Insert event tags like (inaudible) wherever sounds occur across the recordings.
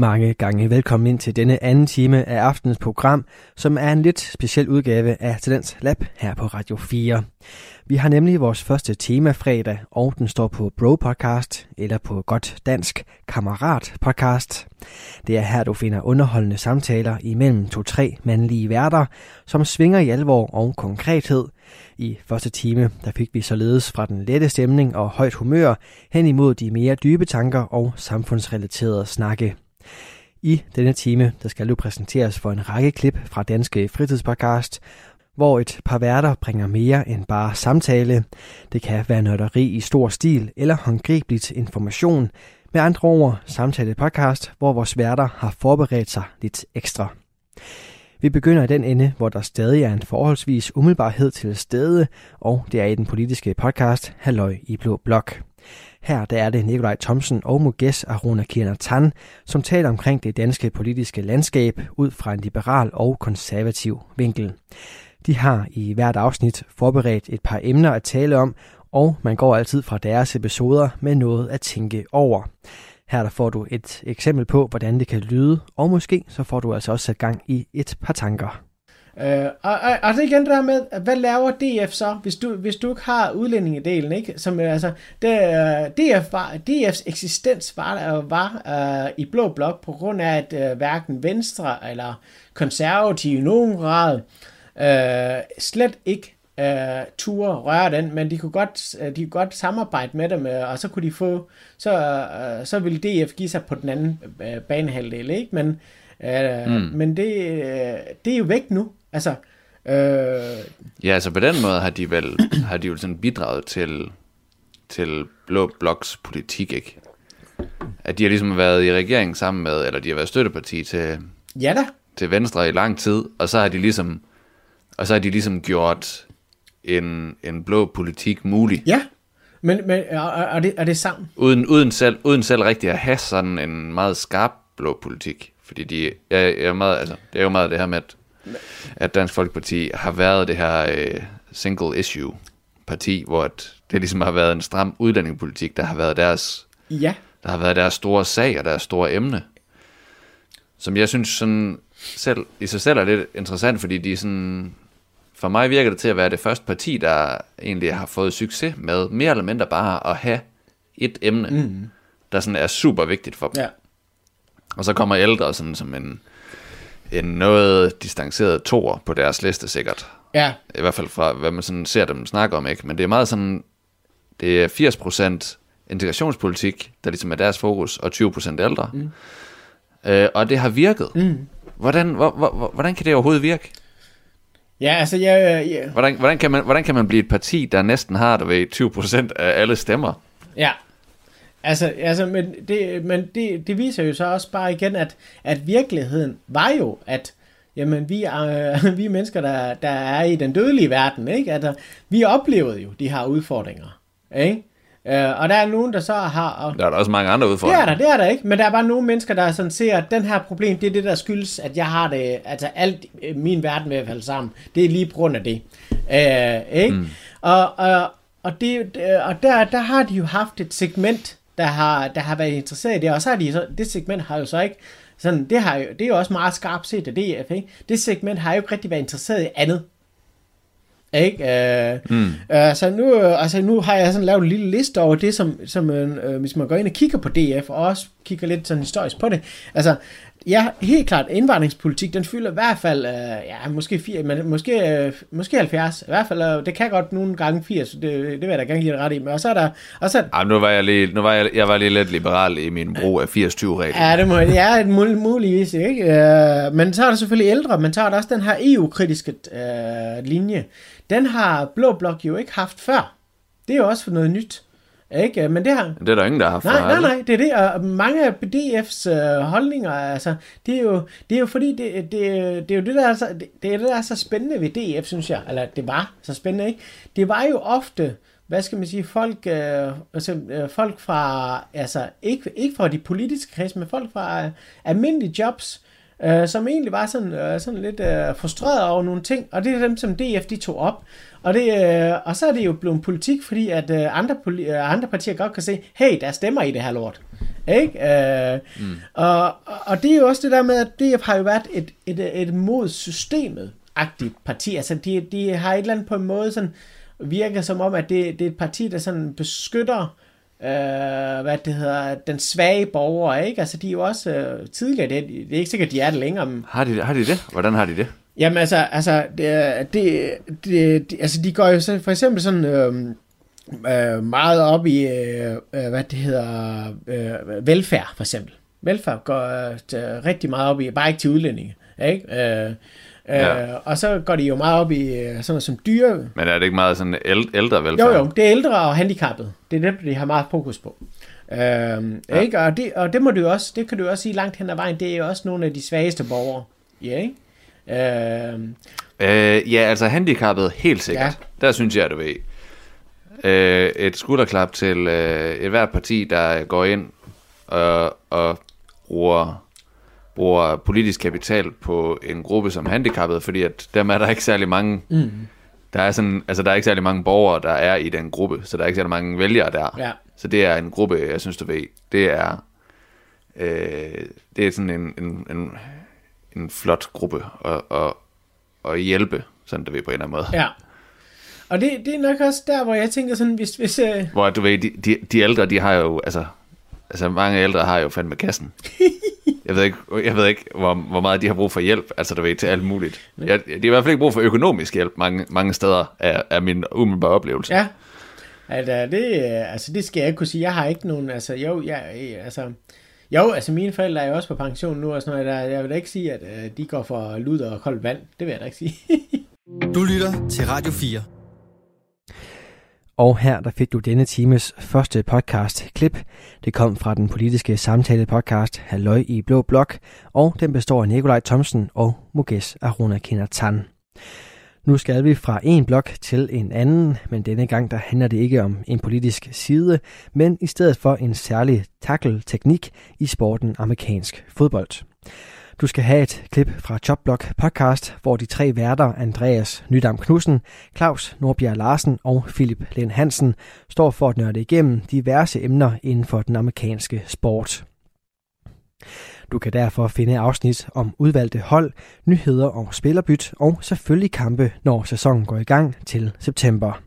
Mange gange velkommen ind til denne anden time af aftenens program, som er en lidt speciel udgave af Talents Lab her på Radio 4. Vi har nemlig vores første tema fredag, og den står på Bro Podcast, eller på godt dansk Kammerat Podcast. Det er her, du finder underholdende samtaler imellem to-tre mandlige værter, som svinger i alvor og konkrethed. I første time, der fik vi således fra den lette stemning og højt humør hen imod de mere dybe tanker og samfundsrelaterede snakke. I denne time, der skal du præsenteres for en række klip fra Danske Fritidspodcast, hvor et par værter bringer mere end bare samtale. Det kan være nørderi i stor stil eller håndgribeligt information. Med andre ord, samtale podcast, hvor vores værter har forberedt sig lidt ekstra. Vi begynder i den ende, hvor der stadig er en forholdsvis umiddelbarhed til stede, og det er i den politiske podcast Halløj i Blå Blok. Her der er det Nikolaj Thomsen og Muges Aruna Kirner Tan, som taler omkring det danske politiske landskab ud fra en liberal og konservativ vinkel. De har i hvert afsnit forberedt et par emner at tale om, og man går altid fra deres episoder med noget at tænke over. Her der får du et eksempel på, hvordan det kan lyde, og måske så får du altså også sat gang i et par tanker. Øh, og, og, og så igen det der med, hvad laver DF så, hvis du, hvis du ikke har udlændingedelen, ikke? Som, øh, altså, det, uh, DF var, DF's eksistens var, uh, var uh, i blå blok på grund af, at uh, hverken Venstre eller konservative i nogen grad uh, slet ikke uh, ture røre den, men de kunne godt, de kunne godt samarbejde med dem, og så kunne de få, så, uh, så ville DF give sig på den anden uh, banehalvdel, ikke? Men, uh, mm. men det, det er jo væk nu. Altså, øh... Ja, altså på den måde har de vel, har de jo sådan bidraget til, til Blå Bloks politik, ikke? At de har ligesom været i regering sammen med, eller de har været støtteparti til, ja da. til Venstre i lang tid, og så har de ligesom, og så har de ligesom gjort en, en blå politik mulig. Ja, men, men er, er, det, er det sammen? Uden, uden, selv, uden selv rigtig at have sådan en meget skarp blå politik. Fordi de er, er meget, altså, det er jo meget det her med, at at Dansk Folkeparti har været det her øh, single issue parti, hvor det ligesom har været en stram udlændingepolitik, der har været deres, ja. der har været deres store sag og deres store emne. Som jeg synes sådan selv, i sig selv er lidt interessant, fordi de sådan, for mig virker det til at være det første parti, der egentlig har fået succes med mere eller mindre bare at have et emne, mm. der sådan er super vigtigt for dem. Ja. Og så kommer ældre sådan som en, en noget distanceret tor på deres liste sikkert. Ja. I hvert fald fra, hvad man sådan ser dem snakke om, ikke? Men det er meget sådan, det er 80% integrationspolitik, der ligesom er deres fokus, og 20% ældre. Mm. Øh, og det har virket. Mm. Hvordan, hvor, hvor, hvordan kan det overhovedet virke? Ja, altså, ja, ja. Hvordan, hvordan, kan man, hvordan kan man blive et parti, der næsten har, der ved 20% af alle stemmer? Ja, Altså, altså men, det, men det, det viser jo så også bare igen, at, at virkeligheden var jo, at jamen, vi, er, (laughs) vi er mennesker, der, der er i den dødelige verden, ikke? Altså, vi oplevede jo de her udfordringer, ikke? Uh, og der er nogen, der så har... Og, der er der også mange andre udfordringer. Det er der, det er der ikke. Men der er bare nogle mennesker, der sådan ser, at den her problem, det er det, der skyldes, at jeg har det... Altså alt min verden vil at falde sammen. Det er lige på grund af det. Uh, ikke? Mm. Og, og, og, det, og der, der har de jo haft et segment der har, der har været interesseret i det, og så har de så, det segment har jo så ikke, sådan, det, har jo, det er jo også meget skarpt set af DF, ikke? Det segment har jo ikke rigtig været interesseret i andet. Ikke? Uh, mm. uh, så nu, altså nu har jeg sådan lavet en lille liste over det, som, som uh, hvis man går ind og kigger på DF, og også kigger lidt sådan historisk på det. Altså, ja, helt klart, indvandringspolitik, den fylder i hvert fald, uh, ja, måske, 4, men måske, uh, måske 70, i hvert fald, uh, det kan godt nogle gange 80, det, det vil jeg da gerne give det ret i, men og så er der, og så, Ej, nu var jeg lige, nu var jeg, jeg var lige lidt liberal i min brug af 80-20-reglen. Ja, det må, ja, mul, muligvis, ikke? Uh, men så er der selvfølgelig ældre, men så er der også den her EU-kritiske uh, linje, den har Blå Blok jo ikke haft før. Det er jo også for noget nyt. Ikke? Men det har... Det er der ingen, der har haft Nej, nej, nej, det er det. Og mange af DF's øh, holdninger, altså, det er jo, det er jo fordi, det, det, det er jo det, der er så, det, det er det, der er så spændende ved DF, synes jeg. Eller det var så spændende, ikke? Det var jo ofte, hvad skal man sige, folk, øh, altså, øh, folk fra, altså, ikke, ikke fra de politiske kreds, men folk fra øh, almindelige jobs, øh, som egentlig var sådan, øh, sådan lidt øh, frustreret over nogle ting, og det er dem, som DF de tog op. Og, det, øh, og så er det jo blevet politik, fordi at øh, andre, poli- øh, andre partier godt kan se, hey, der stemmer i det her lort. Ikke? Øh, mm. og, og, og det er jo også det der med, at DF har jo været et, et, et mod systemet agtigt parti. Altså, de, de har et eller andet på en måde sådan, virker som om, at det, det er et parti, der sådan beskytter øh, hvad det hedder, den svage borger, ikke? Altså, de er jo også øh, tidligere, det, det er ikke sikkert, de er det længere. Men... Har de, har de det? Hvordan har de det? Jamen altså, altså, det, det, det, altså de går jo så, for eksempel sådan øh, øh, meget op i, øh, hvad det hedder, øh, velfærd for eksempel. Velfærd går øh, rigtig meget op i, bare ikke til udlændinge, ikke? Øh, Ja. Øh, og så går de jo meget op i øh, sådan noget som dyre... Men er det ikke meget sådan ældre velfærd? Jo, jo, det er ældre og handicappet. Det er det, de har meget fokus på. Øh, ja. ikke? Og, det, og det må du også, det kan du også sige langt hen ad vejen, det er jo også nogle af de svageste borgere. Ja, ikke? Øh, øh, ja, altså handicappet, helt sikkert. Ja. Der synes jeg, du ved. Øh, et skulderklap til øh, et hvert parti, der går ind og, og bruger bruger politisk kapital på en gruppe som handicappede, fordi at dem er der ikke særlig mange, mm. der er sådan, altså der er ikke særlig mange borgere, der er i den gruppe, så der er ikke særlig mange vælgere der. Ja. Så det er en gruppe, jeg synes, du ved, det er, øh, det er sådan en, en, en, en flot gruppe at, at, at hjælpe, sådan du ved, på en eller anden måde. Ja. Og det, det er nok også der, hvor jeg tænker sådan, hvis... hvis øh... Hvor du ved, de, de, de ældre, de har jo, altså, altså mange ældre har jo fandme kassen. (laughs) jeg ved ikke, jeg ved ikke hvor, hvor meget de har brug for hjælp, altså du ved, til alt muligt. Jeg, de har i hvert fald ikke brug for økonomisk hjælp mange, mange steder, er, er min umiddelbare oplevelse. Ja, altså det, altså det skal jeg ikke kunne sige. Jeg har ikke nogen, altså jo, jeg, altså, jo, altså mine forældre er jo også på pension nu, og sådan noget, jeg vil da ikke sige, at uh, de går for lud og koldt vand. Det vil jeg da ikke sige. (laughs) du lytter til Radio 4. Og her der fik du denne times første podcast klip. Det kom fra den politiske samtale podcast Halløj i Blå Blok, og den består af Nikolaj Thomsen og Muges Aruna Kinatan. Nu skal vi fra en blok til en anden, men denne gang der handler det ikke om en politisk side, men i stedet for en særlig tackle-teknik i sporten amerikansk fodbold. Du skal have et klip fra Chopblock podcast, hvor de tre værter, Andreas Nydam Knudsen, Claus Nordbjerg Larsen og Philip Len Hansen, står for at nørde igennem diverse emner inden for den amerikanske sport. Du kan derfor finde afsnit om udvalgte hold, nyheder og spillerbyt og selvfølgelig kampe, når sæsonen går i gang til september.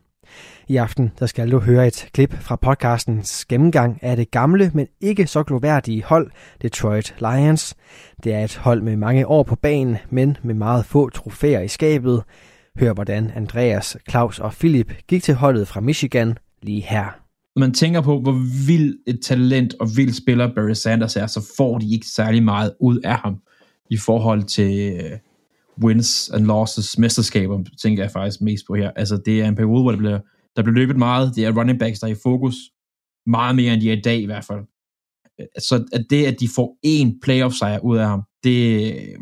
I aften der skal du høre et klip fra podcastens gennemgang af det gamle, men ikke så gloværdige hold, Detroit Lions. Det er et hold med mange år på banen, men med meget få trofæer i skabet. Hør hvordan Andreas, Claus og Philip gik til holdet fra Michigan lige her. Når man tænker på, hvor vild et talent og vild spiller Barry Sanders er, så får de ikke særlig meget ud af ham i forhold til øh, wins and losses, mesterskaber, tænker jeg faktisk mest på her. Altså, det er en periode, hvor det bliver der bliver løbet meget. Det er running backs, der er i fokus. Meget mere, end de er i dag i hvert fald. Så at det, at de får én playoff sejr ud af ham, det, øh,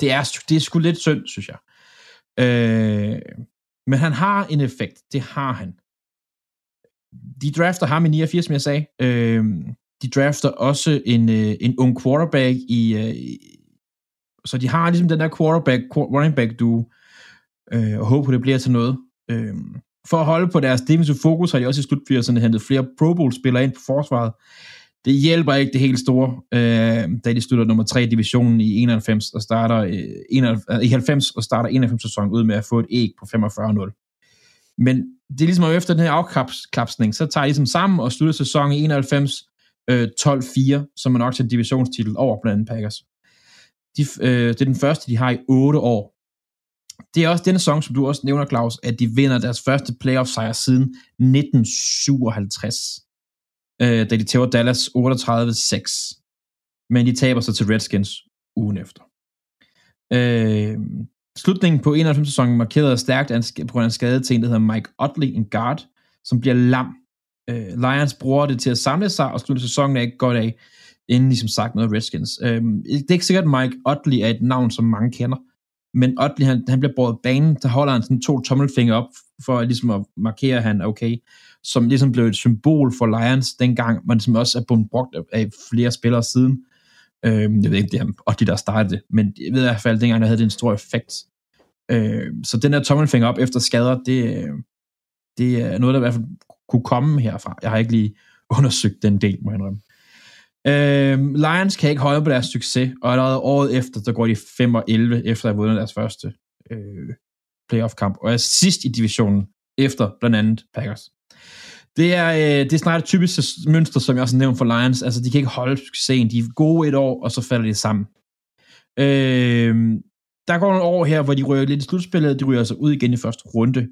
det, er, det er sgu lidt synd, synes jeg. Øh, men han har en effekt. Det har han. De drafter ham i 89, som jeg sagde. Øh, de drafter også en, øh, en ung quarterback i, øh, så de har ligesom den der quarterback, running back du øh, og håber, det bliver til noget. Øh, for at holde på deres defensive fokus, har de også i slut 80'erne hentet flere Pro Bowl-spillere ind på forsvaret. Det hjælper ikke det helt store, øh, da de slutter nummer 3 i divisionen i 91 og starter øh, 91, i 90 og starter 91 sæsonen ud med at få et æg på 45-0. Men det er ligesom efter den her afklapsning, så tager I ligesom sammen og slutter sæsonen i 91 øh, 12-4, som er nok til en divisionstitel over blandt andet Packers. De, øh, det er den første, de har i 8 år, det er også denne sæson, som du også nævner, Claus, at de vinder deres første playoff-sejr siden 1957, øh, da de tæver Dallas 38-6. Men de taber sig til Redskins ugen efter. Øh, slutningen på 91 sæsonen markerede stærkt på grund af en skade til en, der hedder Mike Utley, en guard, som bliver lam. Øh, Lions bruger det til at samle sig, og slutte sæsonen af godt af, inden ligesom som sagt med Redskins. Øh, det er ikke sikkert, at Mike Utley er et navn, som mange kender, men Utley, han, han bliver båret banen, der holder han sådan to tommelfingre op, for ligesom at markere, at han er okay, som ligesom blev et symbol for Lions dengang, men som også er blevet brugt af flere spillere siden. Øh, jeg ved ikke, det er og de der startede det, men jeg ved i hvert fald, dengang der havde det en stor effekt. Øh, så den der tommelfinger op efter skader, det, øh, det er noget, der i hvert fald kunne komme herfra. Jeg har ikke lige (laughs) undersøgt den del, må jeg indrømme. Øh, Lions kan ikke holde på deres succes, og allerede året efter, så går de 5 og 11, efter at have vundet deres første øh, playoff-kamp, og er sidst i divisionen, efter blandt andet Packers. Det er, øh, det er snart et typisk mønster, som jeg også nævnte for Lions. Altså, de kan ikke holde succesen. De er gode et år, og så falder de sammen. Øh, der går nogle år her, hvor de ryger lidt i slutspillet. De ryger altså ud igen i første runde.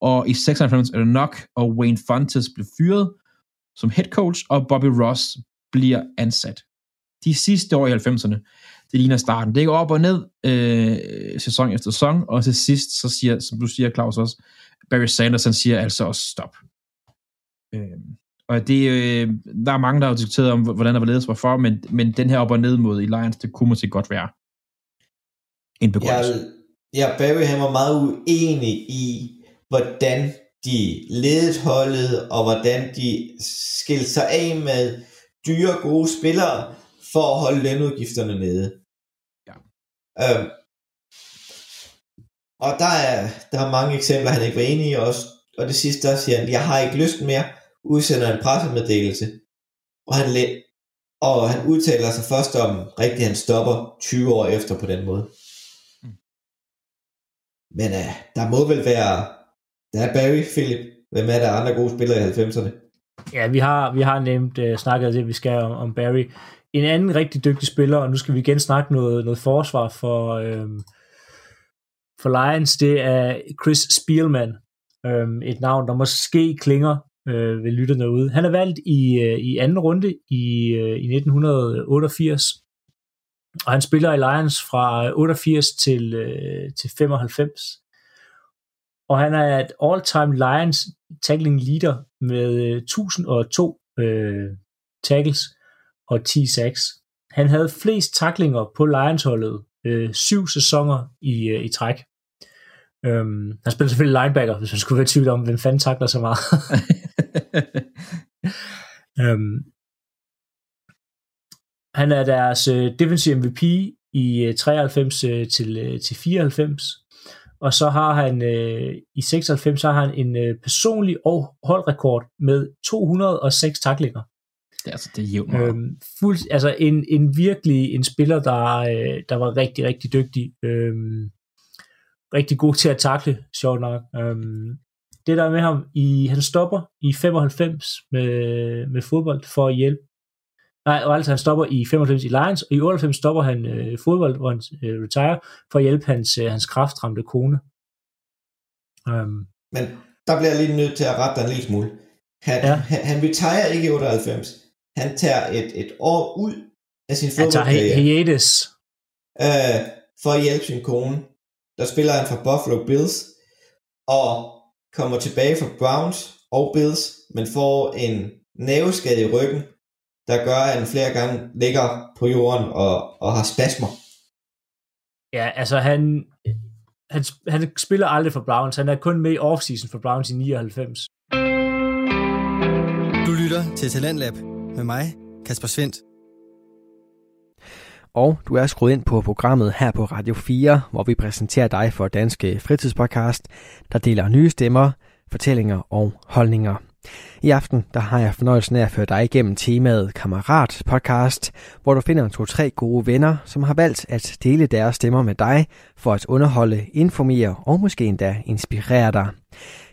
Og i 96 er det nok, og Wayne Fontes blev fyret som head coach, og Bobby Ross bliver ansat. De sidste år i 90'erne, det ligner starten. Det går op og ned øh, sæson efter sæson, og til sidst, så siger, som du siger, Claus også, Barry Sanders, han siger altså også stop. Øh, og det, øh, der er mange, der har diskuteret om, hvordan der var ledet hvorfor, men, men den her op og ned mod i Lions, det kunne måske godt være en begrundelse. Ja, ja, Barry han var meget uenig i, hvordan de ledede holdet, og hvordan de skilte sig af med dyre, gode spillere, for at holde lønudgifterne nede. Ja. Øhm, og der er, der er mange eksempler, han ikke var enig i også. Og det sidste, der siger han, jeg har ikke lyst mere, udsender en pressemeddelelse. Og han, og han udtaler sig først om, rigtigt han stopper 20 år efter på den måde. Mm. Men uh, der må vel være, der er Barry, Philip, hvem er der andre gode spillere i 90'erne? Ja, vi har, vi har nemt uh, snakket det, vi skal om, om Barry. En anden rigtig dygtig spiller, og nu skal vi igen snakke noget, noget forsvar for, øhm, for Lions, det er Chris Spielman. Øhm, et navn, der måske klinger øh, ved lytterne derude. Han er valgt i, øh, i anden runde i, øh, i 1988, og han spiller i Lions fra 88 til, øh, til 95. Og han er et all-time Lions tackling leader med øh, 1002 øh, tackles og 10 sacks. Han havde flest taklinger på Lions-holdet øh, syv sæsoner i, øh, i træk. Øhm, han spiller selvfølgelig linebacker, hvis man skulle være tvivl om, hvem fanden takler så meget. (laughs) (laughs) øhm, han er deres øh, defensive MVP i øh, 93 øh, til, øh, til 94, og så har han øh, i 96 så har han en øh, personlig holdrekord med 206 taklinger. Det er altså det jævnt Øhm, fuld, altså en, en virkelig en spiller, der, øh, der var rigtig, rigtig dygtig. Øhm, rigtig god til at takle, sjovt nok. Øhm, det der er med ham, i, han stopper i 95 med, med fodbold for at hjælpe. Nej, og altså han stopper i 95 i Lions, og i 98 stopper han øh, fodbold, hvor han øh, retire, for at hjælpe hans, øh, hans kraftramte kone. Um, Men der bliver jeg lige nødt til at rette dig en lille smule. Han, Ja. han, han retire ikke i 98. Han tager et, et år ud af sin han tager fodboldkarriere hi- hiatus. øh, for at hjælpe sin kone. Der spiller han for Buffalo Bills, og kommer tilbage fra Browns og Bills, men får en næveskade i ryggen, der gør, at han flere gange ligger på jorden og, og har spasmer. Ja, altså han, han, han spiller aldrig for Browns. Han er kun med i offseason for Browns i 99. Du lytter til Talentlab med mig, Kasper Svendt. Og du er skruet ind på programmet her på Radio 4, hvor vi præsenterer dig for Danske Fritidspodcast, der deler nye stemmer, fortællinger og holdninger. I aften der har jeg fornøjelsen af at føre dig igennem temaet Kammerat podcast, hvor du finder to-tre gode venner, som har valgt at dele deres stemmer med dig for at underholde, informere og måske endda inspirere dig.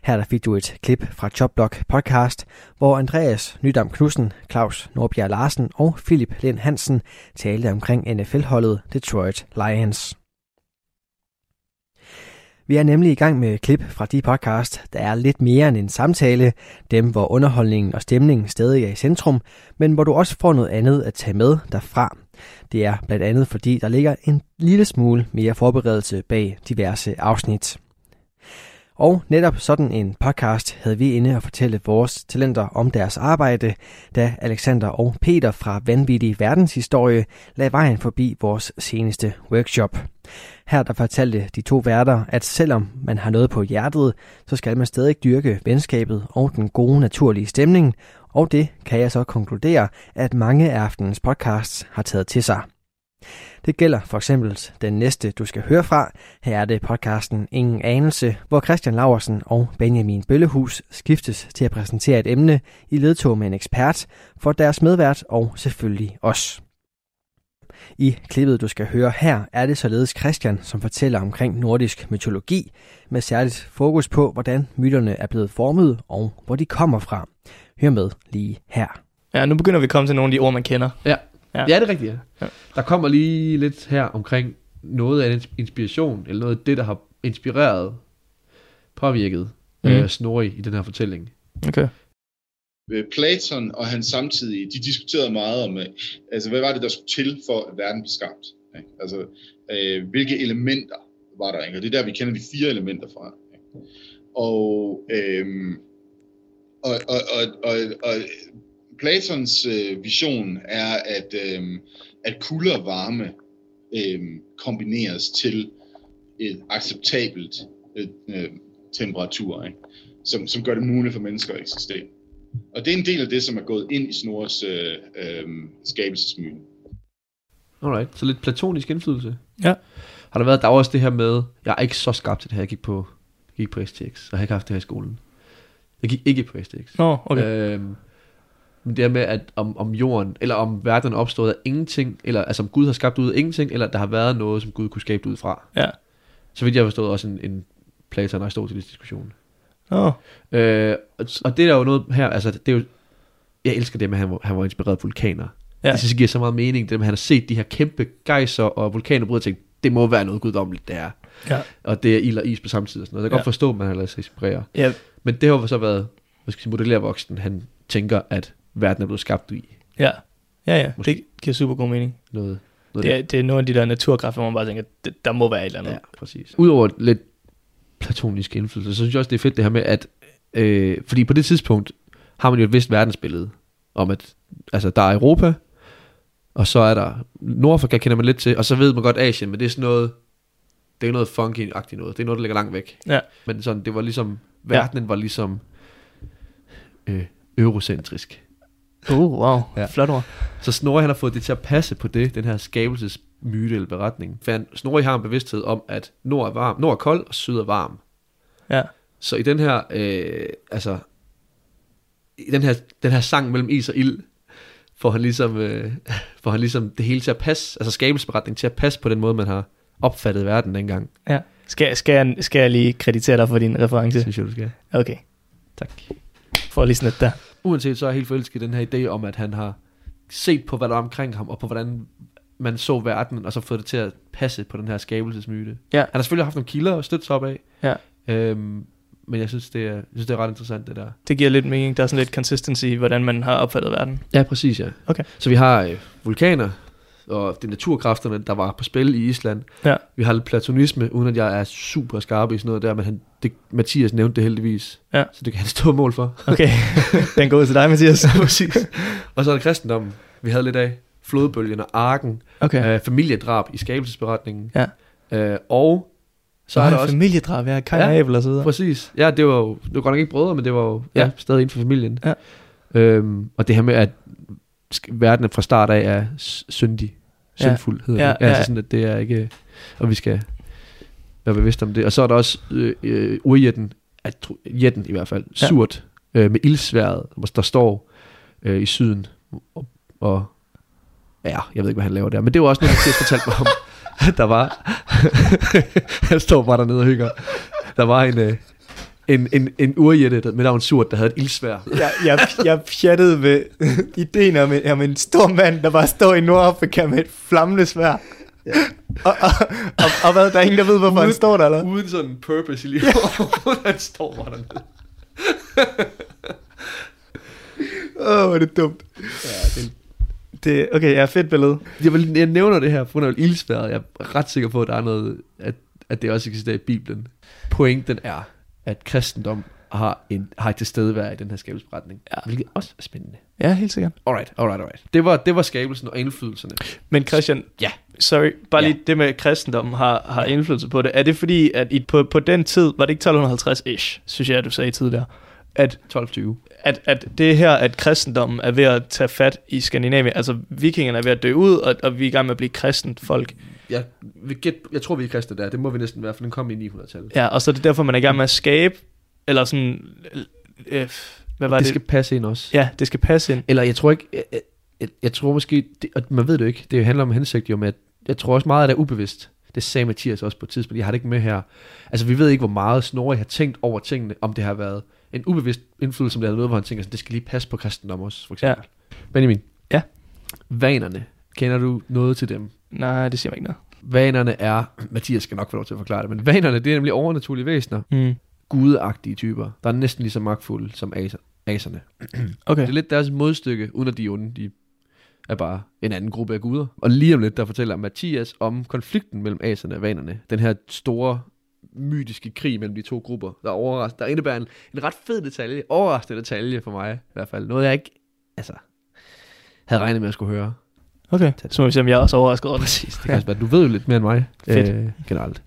Her der fik du et klip fra Chopblock podcast, hvor Andreas Nydam Knudsen, Claus Norbjerg Larsen og Philip Lind Hansen talte omkring NFL-holdet Detroit Lions. Vi er nemlig i gang med klip fra de podcast, der er lidt mere end en samtale, dem hvor underholdningen og stemningen stadig er i centrum, men hvor du også får noget andet at tage med derfra. Det er blandt andet fordi, der ligger en lille smule mere forberedelse bag diverse afsnit. Og netop sådan en podcast havde vi inde at fortælle vores talenter om deres arbejde, da Alexander og Peter fra Vanvittig Verdenshistorie lagde vejen forbi vores seneste workshop. Her der fortalte de to værter, at selvom man har noget på hjertet, så skal man stadig dyrke venskabet og den gode naturlige stemning, og det kan jeg så konkludere, at mange af aftenens podcasts har taget til sig. Det gælder for eksempel den næste, du skal høre fra. Her er det podcasten Ingen Anelse, hvor Christian Laversen og Benjamin Bøllehus skiftes til at præsentere et emne i ledtog med en ekspert for deres medvært og selvfølgelig os. I klippet, du skal høre her, er det således Christian, som fortæller omkring nordisk mytologi, med særligt fokus på, hvordan myterne er blevet formet og hvor de kommer fra. Hør med lige her. Ja, nu begynder vi at komme til nogle af de ord, man kender. Ja, Ja. ja. det er rigtigt, ja. Ja. Der kommer lige lidt her omkring noget af en inspiration, eller noget af det, der har inspireret, påvirket Mhm. mm. øh, Snorri i den her fortælling. Okay. Øh, Platon og hans samtidige, de diskuterede meget om, øh, altså hvad var det, der skulle til for, at verden blev skabt? Ikke? Altså, øh, hvilke elementer var der? Ikke? Og det er der, vi kender de fire elementer fra. Ikke? Og, øh, og, og, og, og, og Platons øh, vision er, at, øh, at kulde og varme øh, kombineres til et acceptabelt øh, øh, temperatur, ikke? Som, som gør det muligt for mennesker at eksistere. Og det er en del af det, som er gået ind i Snorres øh, øh, skabelsesmyte. Alright, så lidt platonisk indflydelse. Ja. Har der været, der var også det her med, jeg er ikke så skarp til det her, jeg gik på, jeg gik på STX, og jeg har ikke haft det her i skolen. Jeg gik ikke på STX. Nå, okay. Øhm, men det her med, at om, om jorden, eller om verden er opstået af ingenting, eller altså om Gud har skabt ud af ingenting, eller der har været noget, som Gud kunne skabe ud fra. Ja. Så vidt jeg har forstået også en, en Platon og Aristoteles diskussion. Nå, Øh, og, og det er der jo noget her, altså det er jo, jeg elsker det med, at han var, han var inspireret af vulkaner. Ja. Det synes jeg giver så meget mening, det med, at han har set de her kæmpe gejser og vulkaner og tænkt, det må være noget guddommeligt, det er. Ja. Og det er ild og is på samme tid og sådan noget. Jeg kan Ja. godt forstå, at man har ladet sig inspirere. ja, Men det har jo så været, hvad skal jeg sige, modellervoksen, han tænker, at verden er blevet skabt i ja. Ja, ja, Måske. det giver super god mening. noget. noget Det er, det er nogle af de der naturkræfter, hvor man bare tænker, det, der må være et eller andet. Ja, præcis. Udover lidt platonisk indflydelse, så synes jeg også, det er fedt det her med, at øh, fordi på det tidspunkt har man jo et vist verdensbillede om, at altså, der er Europa, og så er der Nordafrika kender man lidt til, og så ved man godt Asien, men det er sådan noget, det er noget funky-agtigt noget. Det er noget, der ligger langt væk. Ja. Men sådan, det var ligesom, verdenen var ligesom øh, eurocentrisk. Uh, wow, ja. Ja. flot ord. Så Snorri han har fået det til at passe på det, den her skabelsesmyte eller beretning. For han, Snorri har en bevidsthed om, at nord er, varm, nord er kold, og syd er varm. Ja, Så i den her, øh, altså, i den her, den her sang mellem is og ild, får han ligesom, øh, (laughs) får han ligesom det hele til at passe, altså skabelsesberetning til at passe på den måde, man har opfattet verden dengang. ja. Skal, skal, jeg, skal jeg lige kreditere dig for din reference? Det synes jeg, du skal. Okay, Tak. for lige sådan lidt der. Uanset så er jeg helt forelsket i den her idé om, at han har set på, hvad der er omkring ham, og på hvordan man så verden, og så fået det til at passe på den her skabelsesmyte. Ja. Han har selvfølgelig haft nogle kilder at støtte sig op af, Ja. øhm, men jeg synes, det er, jeg synes, det er ret interessant, det der. Det giver lidt mening. Der er sådan lidt consistency i, hvordan man har opfattet verden. Ja, præcis, ja. Okay. Så vi har øh, vulkaner, og det er naturkræfterne, der var på spil i Island. Ja. Vi har lidt platonisme, uden at jeg er super skarp i sådan noget der, men han, det, Mathias nævnte det heldigvis. Ja. Så det kan han stå mål for. Okay, (laughs) den går ud til dig, Mathias. præcis. Og så er der kristendommen, vi havde lidt af. Flodbølgen og arken, Okay. øh, familiedrab i skabelsesberetningen. Ja. Øh, og så er er der også... familiedrab, ja, Kain Ja, og Abel og så videre. Præcis. Ja, det var jo det var godt nok ikke brødre, men det var jo ja. Ja. Ja, stadig inden for familien. Ja. Øhm, og det her med, at verden fra start af er syndig. Ja. Syndfuld hedder Ja, det. ja. Altså sådan, at det er ikke... Og vi skal være bevidste om det. Og så er der også øh, øh, urjætten, at, jætten i hvert fald, Ja. surt, øh, med ildsværet, hvor der står øh, i syden. Og, og ja, jeg ved ikke, hvad han laver der. Men det var også noget, Mathias fortalte mig om. (laughs) der var... (laughs) han står bare dernede og hygger. Der var en... Øh, en, en, en urjætte med navn Surt, der havde et ildsvær. Jeg, jeg, jeg pjattede med ideen om en, om en stor mand, der bare står i Nordafrika med et flammende svær. Ja. Og, og, og, og, hvad, der er ingen, der ved, hvorfor han står der, eller? Uden sådan en purpose i livet. han står bare dernede. Åh, oh, hvor er det dumt. Ja, det, Det, okay, ja, fedt billede. jeg, vil, jeg nævner det her, på grund af ildsværet. Jeg er ret sikker på, at der er noget, at, at det også eksisterer i Bibelen. Pointen er, at kristendom har, en, har et tilstedevær i den her skabelsesberetning. Ja. Hvilket også er spændende. Ja, helt sikkert. Alright, alright, alright. Det var, det var skabelsen og indflydelserne. Men Christian, Ja. sorry, bare Ja. lige det med kristendommen har, har indflydelse på det. Er det fordi, at i, på, på den tid, var det ikke 1250-ish, synes jeg, du sagde tidligere, at, 12-20. at, at det her, at kristendommen er ved at tage fat i Skandinavien. Altså, vikingerne er ved at dø ud, og, og vi er i gang med at blive kristent folk. Jeg, vi gæt, jeg tror, vi er kristne der. Det må vi næsten være, for den kom i 900-tallet. Ja, og så er det derfor, man er i gang med at skabe, eller sådan, øh, hvad var det det? skal passe ind også. Ja, det skal passe ind. Eller jeg tror ikke, jeg, jeg, jeg, tror måske, det, og man ved det jo ikke, det handler om hensigt jo med, at jeg tror også meget, at det er ubevidst. Det sagde Mathias også på et tidspunkt, jeg har det ikke med her. Altså vi ved ikke, hvor meget Snorri har tænkt over tingene, om det har været en ubevidst indflydelse, som det har noget, hvor han tænker, sådan, det skal lige passe på kristendom også, for eksempel. Ja. Benjamin. Ja. Vanerne. Kender du noget til dem? Nej, det siger mig ikke noget. Vanerne er, Mathias skal nok få lov til at forklare det, men vanerne, det er nemlig overnaturlige væsener. Mm. Gudeagtige typer, der er næsten lige så magtfulde som aser, aserne. (clears throat) Okay. Det er lidt deres modstykke, uden at de er onde. De er bare en anden gruppe af guder. Og lige om lidt, der fortæller Mathias om konflikten mellem aserne og vanerne. Den her store mytiske krig mellem de to grupper, der, overras- der indebærer en, en ret fed detalje, overraskende detalje for mig i hvert fald. Noget jeg ikke altså, havde regnet med at skulle høre. Okay, så må vi se, om jeg er også overrasket over det. Præcis, det kan også være. Du ved jo lidt mere end mig (laughs) Fedt. Øh, generelt.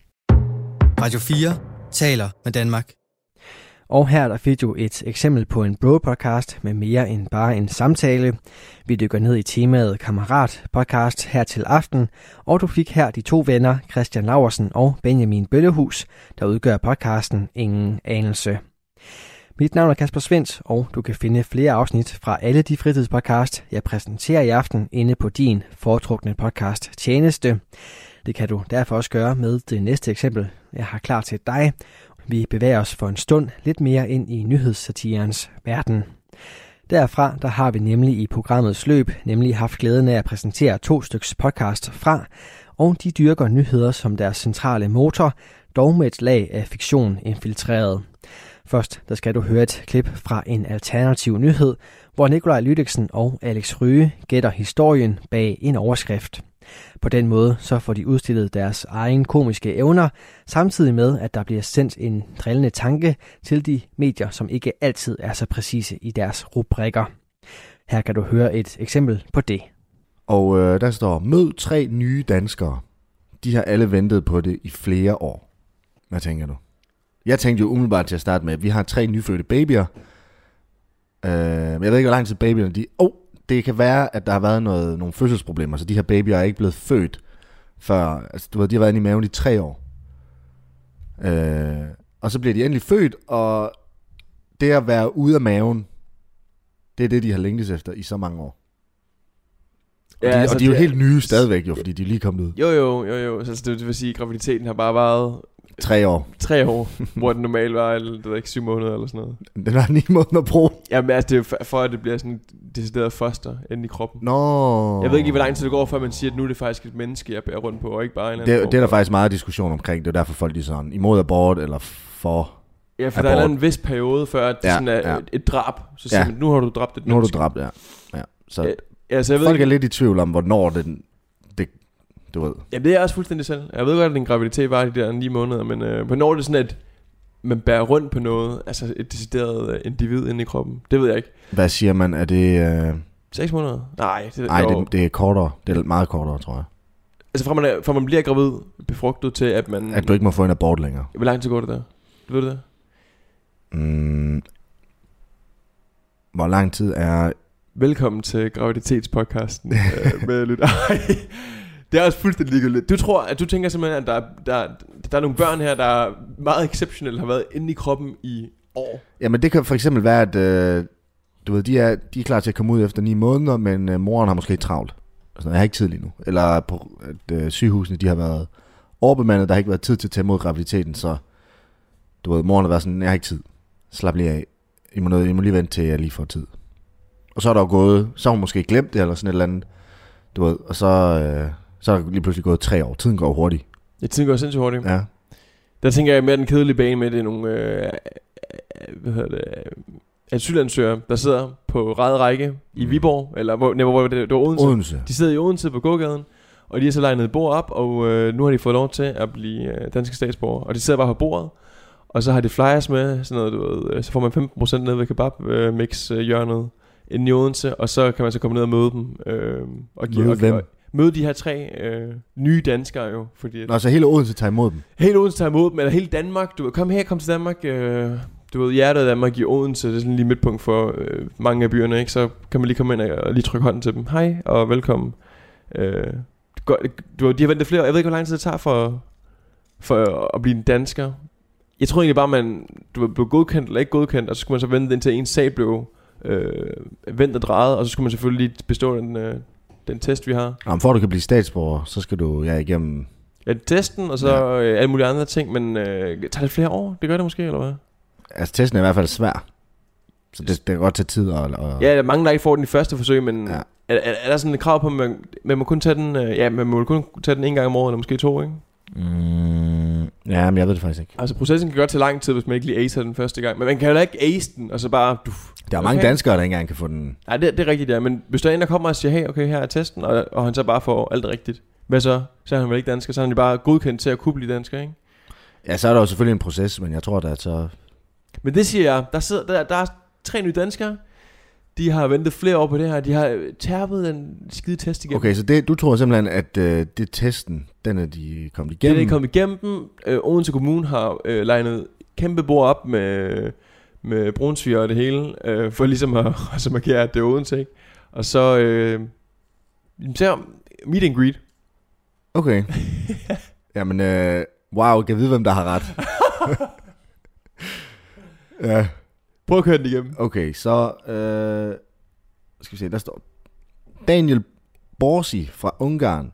Radio 4 taler med Danmark. Og her der fik du et eksempel på en bro-podcast med mere end bare en samtale. Vi dykker ned i temaet Kammerat-podcast her til aften, og du fik her de to venner, Christian Laversen og Benjamin Bøllehus, der udgør podcasten Ingen Anelse. Mit navn er Kasper Svendt, og du kan finde flere afsnit fra alle de fritidspodcast, jeg præsenterer i aften inde på din foretrukne podcast tjeneste. Det kan du derfor også gøre med det næste eksempel, jeg har klar til dig. Vi bevæger os for en stund lidt mere ind i nyhedssatirens verden. Derfra der har vi nemlig i programmets løb nemlig haft glæden af at præsentere to styks podcast fra, og de dyrker nyheder som deres centrale motor, dog med et lag af fiktion infiltreret. Først der skal du høre et klip fra en alternativ nyhed, hvor Nikolaj Lydiksen og Alex Ryge gætter historien bag en overskrift. På den måde så får de udstillet deres egen komiske evner, samtidig med at der bliver sendt en drillende tanke til de medier, som ikke altid er så præcise i deres rubrikker. Her kan du høre et eksempel på det. Og øh, der står, mød tre nye danskere. De har alle ventet på det i flere år. Hvad tænker du? Jeg tænkte jo umiddelbart til at starte med, at vi har tre nyfødte babyer. Øh, men jeg ved ikke, hvor lang tid babyerne de... Oh, det kan være, at der har været noget, nogle fødselsproblemer, så de her babyer er ikke blevet født før... Altså, du ved, de har været inde i maven i tre år. Øh, og så bliver de endelig født, og det at være ude af maven, det er det, de har længtes efter i så mange år. Og, Ja, de, altså, og de er jo det- helt nye stadigvæk jo, fordi de er lige kommet ud. Jo, jo, jo, jo. Så det, det vil sige, at graviditeten har bare varet Tre år. tre år, hvor den normalt var, det ved ikke, syv måneder eller sådan noget. Den har ni måneder at bruge. Jamen altså, det er jo for, for, at det bliver sådan et decideret foster inde i kroppen. Nå. Jeg ved ikke, hvor lang tid det går, før man siger, at nu er det faktisk et menneske, jeg bærer rundt på, og ikke bare en eller Det, anden det er der form for- faktisk meget diskussion omkring. Det er derfor folk de er sådan imod abort eller for Ja, for der er en vis periode, før at det Ja, sådan er ja. et, et drab. Så siger Ja. man, nu har du dræbt et Nu har du menneske. dræbt, ja. ja. Så Ja, altså, jeg ved folk ikke- er lidt i tvivl om, hvornår den, det, du ved. Ja, det er jeg også fuldstændig selv. Jeg ved godt, at din graviditet var de der 9 måneder, men øh, hvornår er det sådan, at man bærer rundt på noget, altså et decideret øh, individ inde i kroppen? Det ved jeg ikke. Hvad siger man? Er det... Øh... 6 måneder? Nej, det, jo. det, det er kortere. Det er meget kortere, tror jeg. Altså fra man, er, fra man bliver gravid, befrugtet til, at man... At du ikke må få en abort længere. Hvor lang tid går det der? Du ved det? Mm. Hvor lang tid er... Velkommen til graviditetspodcasten øh, med (laughs) lyt. Det er også fuldstændig ligegyldigt. Du tror, at du tænker simpelthen, at der, der, der er nogle børn her, der er meget exceptionelle, har været inde i kroppen i år. Jamen det kan for eksempel være, at øh, du ved, de, er, de er klar til at komme ud efter ni måneder, men øh, moren har måske travlt. Altså, jeg har ikke tid lige nu. Eller på, at øh, sygehusene de har været overbemandet, der har ikke været tid til at tage imod graviditeten, så du ved, moren har været sådan, jeg har ikke tid. Slap lige af. I må, noget, I må lige vente til, jeg lige får tid. Og så er der jo gået, så har hun måske glemt det, eller sådan et eller andet. Du ved, og så, øh, så er der lige pludselig gået tre år. Tiden går hurtigt. Ja, tiden går sindssygt hurtigt. Ja. Der tænker jeg mere den kedelige bane med, det er nogle øh, øh, hvad hedder det, øh, asylansøgere, der sidder på ræde række i Viborg, eller hvor, nej, hvor var det, det var Odense. Mm. Odense. De sidder i Odense på gågaden, og de har så legnet et bord op, og øh, nu har de fået lov til at blive øh, danske statsborgere. Og de sidder bare på bordet, og så har de flyers med, sådan noget, du ved, øh, så får man 15% ned ved kebab øh, mix øh, hjørnet inde i Odense, og så kan man så komme ned og møde dem. Øh, og Møde og, hvem? Og, møde de her tre øh, nye danskere jo. Fordi, Nå, så hele Odense tager imod dem. Hele Odense tager imod dem, eller hele Danmark. Du kom her, kom til Danmark. Øh, du ved, hjertet af Danmark i Odense, det er sådan lige midtpunkt for øh, mange af byerne, ikke? Så kan man lige komme ind og, og lige trykke hånden til dem. Hej, og velkommen. Øh, du, ved, de har ventet flere år. Jeg ved ikke, hvor lang tid det tager for, for at blive en dansker. Jeg tror egentlig bare, man du blev godkendt eller ikke godkendt, og så skulle man så vente indtil en sag blev øh, vendt og drejet, og så skulle man selvfølgelig lige bestå den, øh, den test, vi har. Jamen, for at du kan blive statsborger, så skal du ja, igennem... Ja, testen, og så ja. øh, alle mulige andre ting, men øh, tager det flere år? Det gør det måske, eller hvad? Altså, testen er i hvert fald svær. Så det, det kan godt tage tid. Og, og... Ja, der er mange, der ikke får den i første forsøg, men ja. er, er, er, der sådan et krav på, at man, man må kun tage den, øh, ja, man må kun tage den en gang om året, eller måske to, ikke? Mm, ja, men jeg ved det faktisk ikke. Altså, processen kan godt tage lang tid, hvis man ikke lige acer den første gang, men man kan heller ikke ace den, og så bare... Du, Der er mange okay. danskere, der ikke engang kan få den. Nej, det, det er rigtigt, ja, men hvis der er en, der kommer og siger, hey, okay, her er testen, og, og han så bare får alt rigtigt, hvad så? Så er han vel ikke dansker, så er han jo bare godkendt til at kunne blive dansker, ikke? Ja, så er der jo selvfølgelig en proces, men jeg tror, der er så... Men det siger jeg, der, sidder, der, der er tre nye danskere, de har ventet flere år på det her, de har øh, tærpet den skide test igennem. Okay, så det, du tror simpelthen, at øh, det testen, den er de kommet Den igennem? er kommet igennem dem. Øh, Odense Kommune har øh, legnet kæmpe bord op med, med brunsviger og det hele, øh, for ligesom at, (laughs) at markere, at det er Odense, ikke? Og så, øh, så meet and greet. Okay. (laughs) Jamen, øh, wow, kan jeg vide, hvem der har ret? (laughs) ja. Prøv at køre den igennem. Okay, så øh, skal vi se, der står Daniel Borsi fra Ungarn,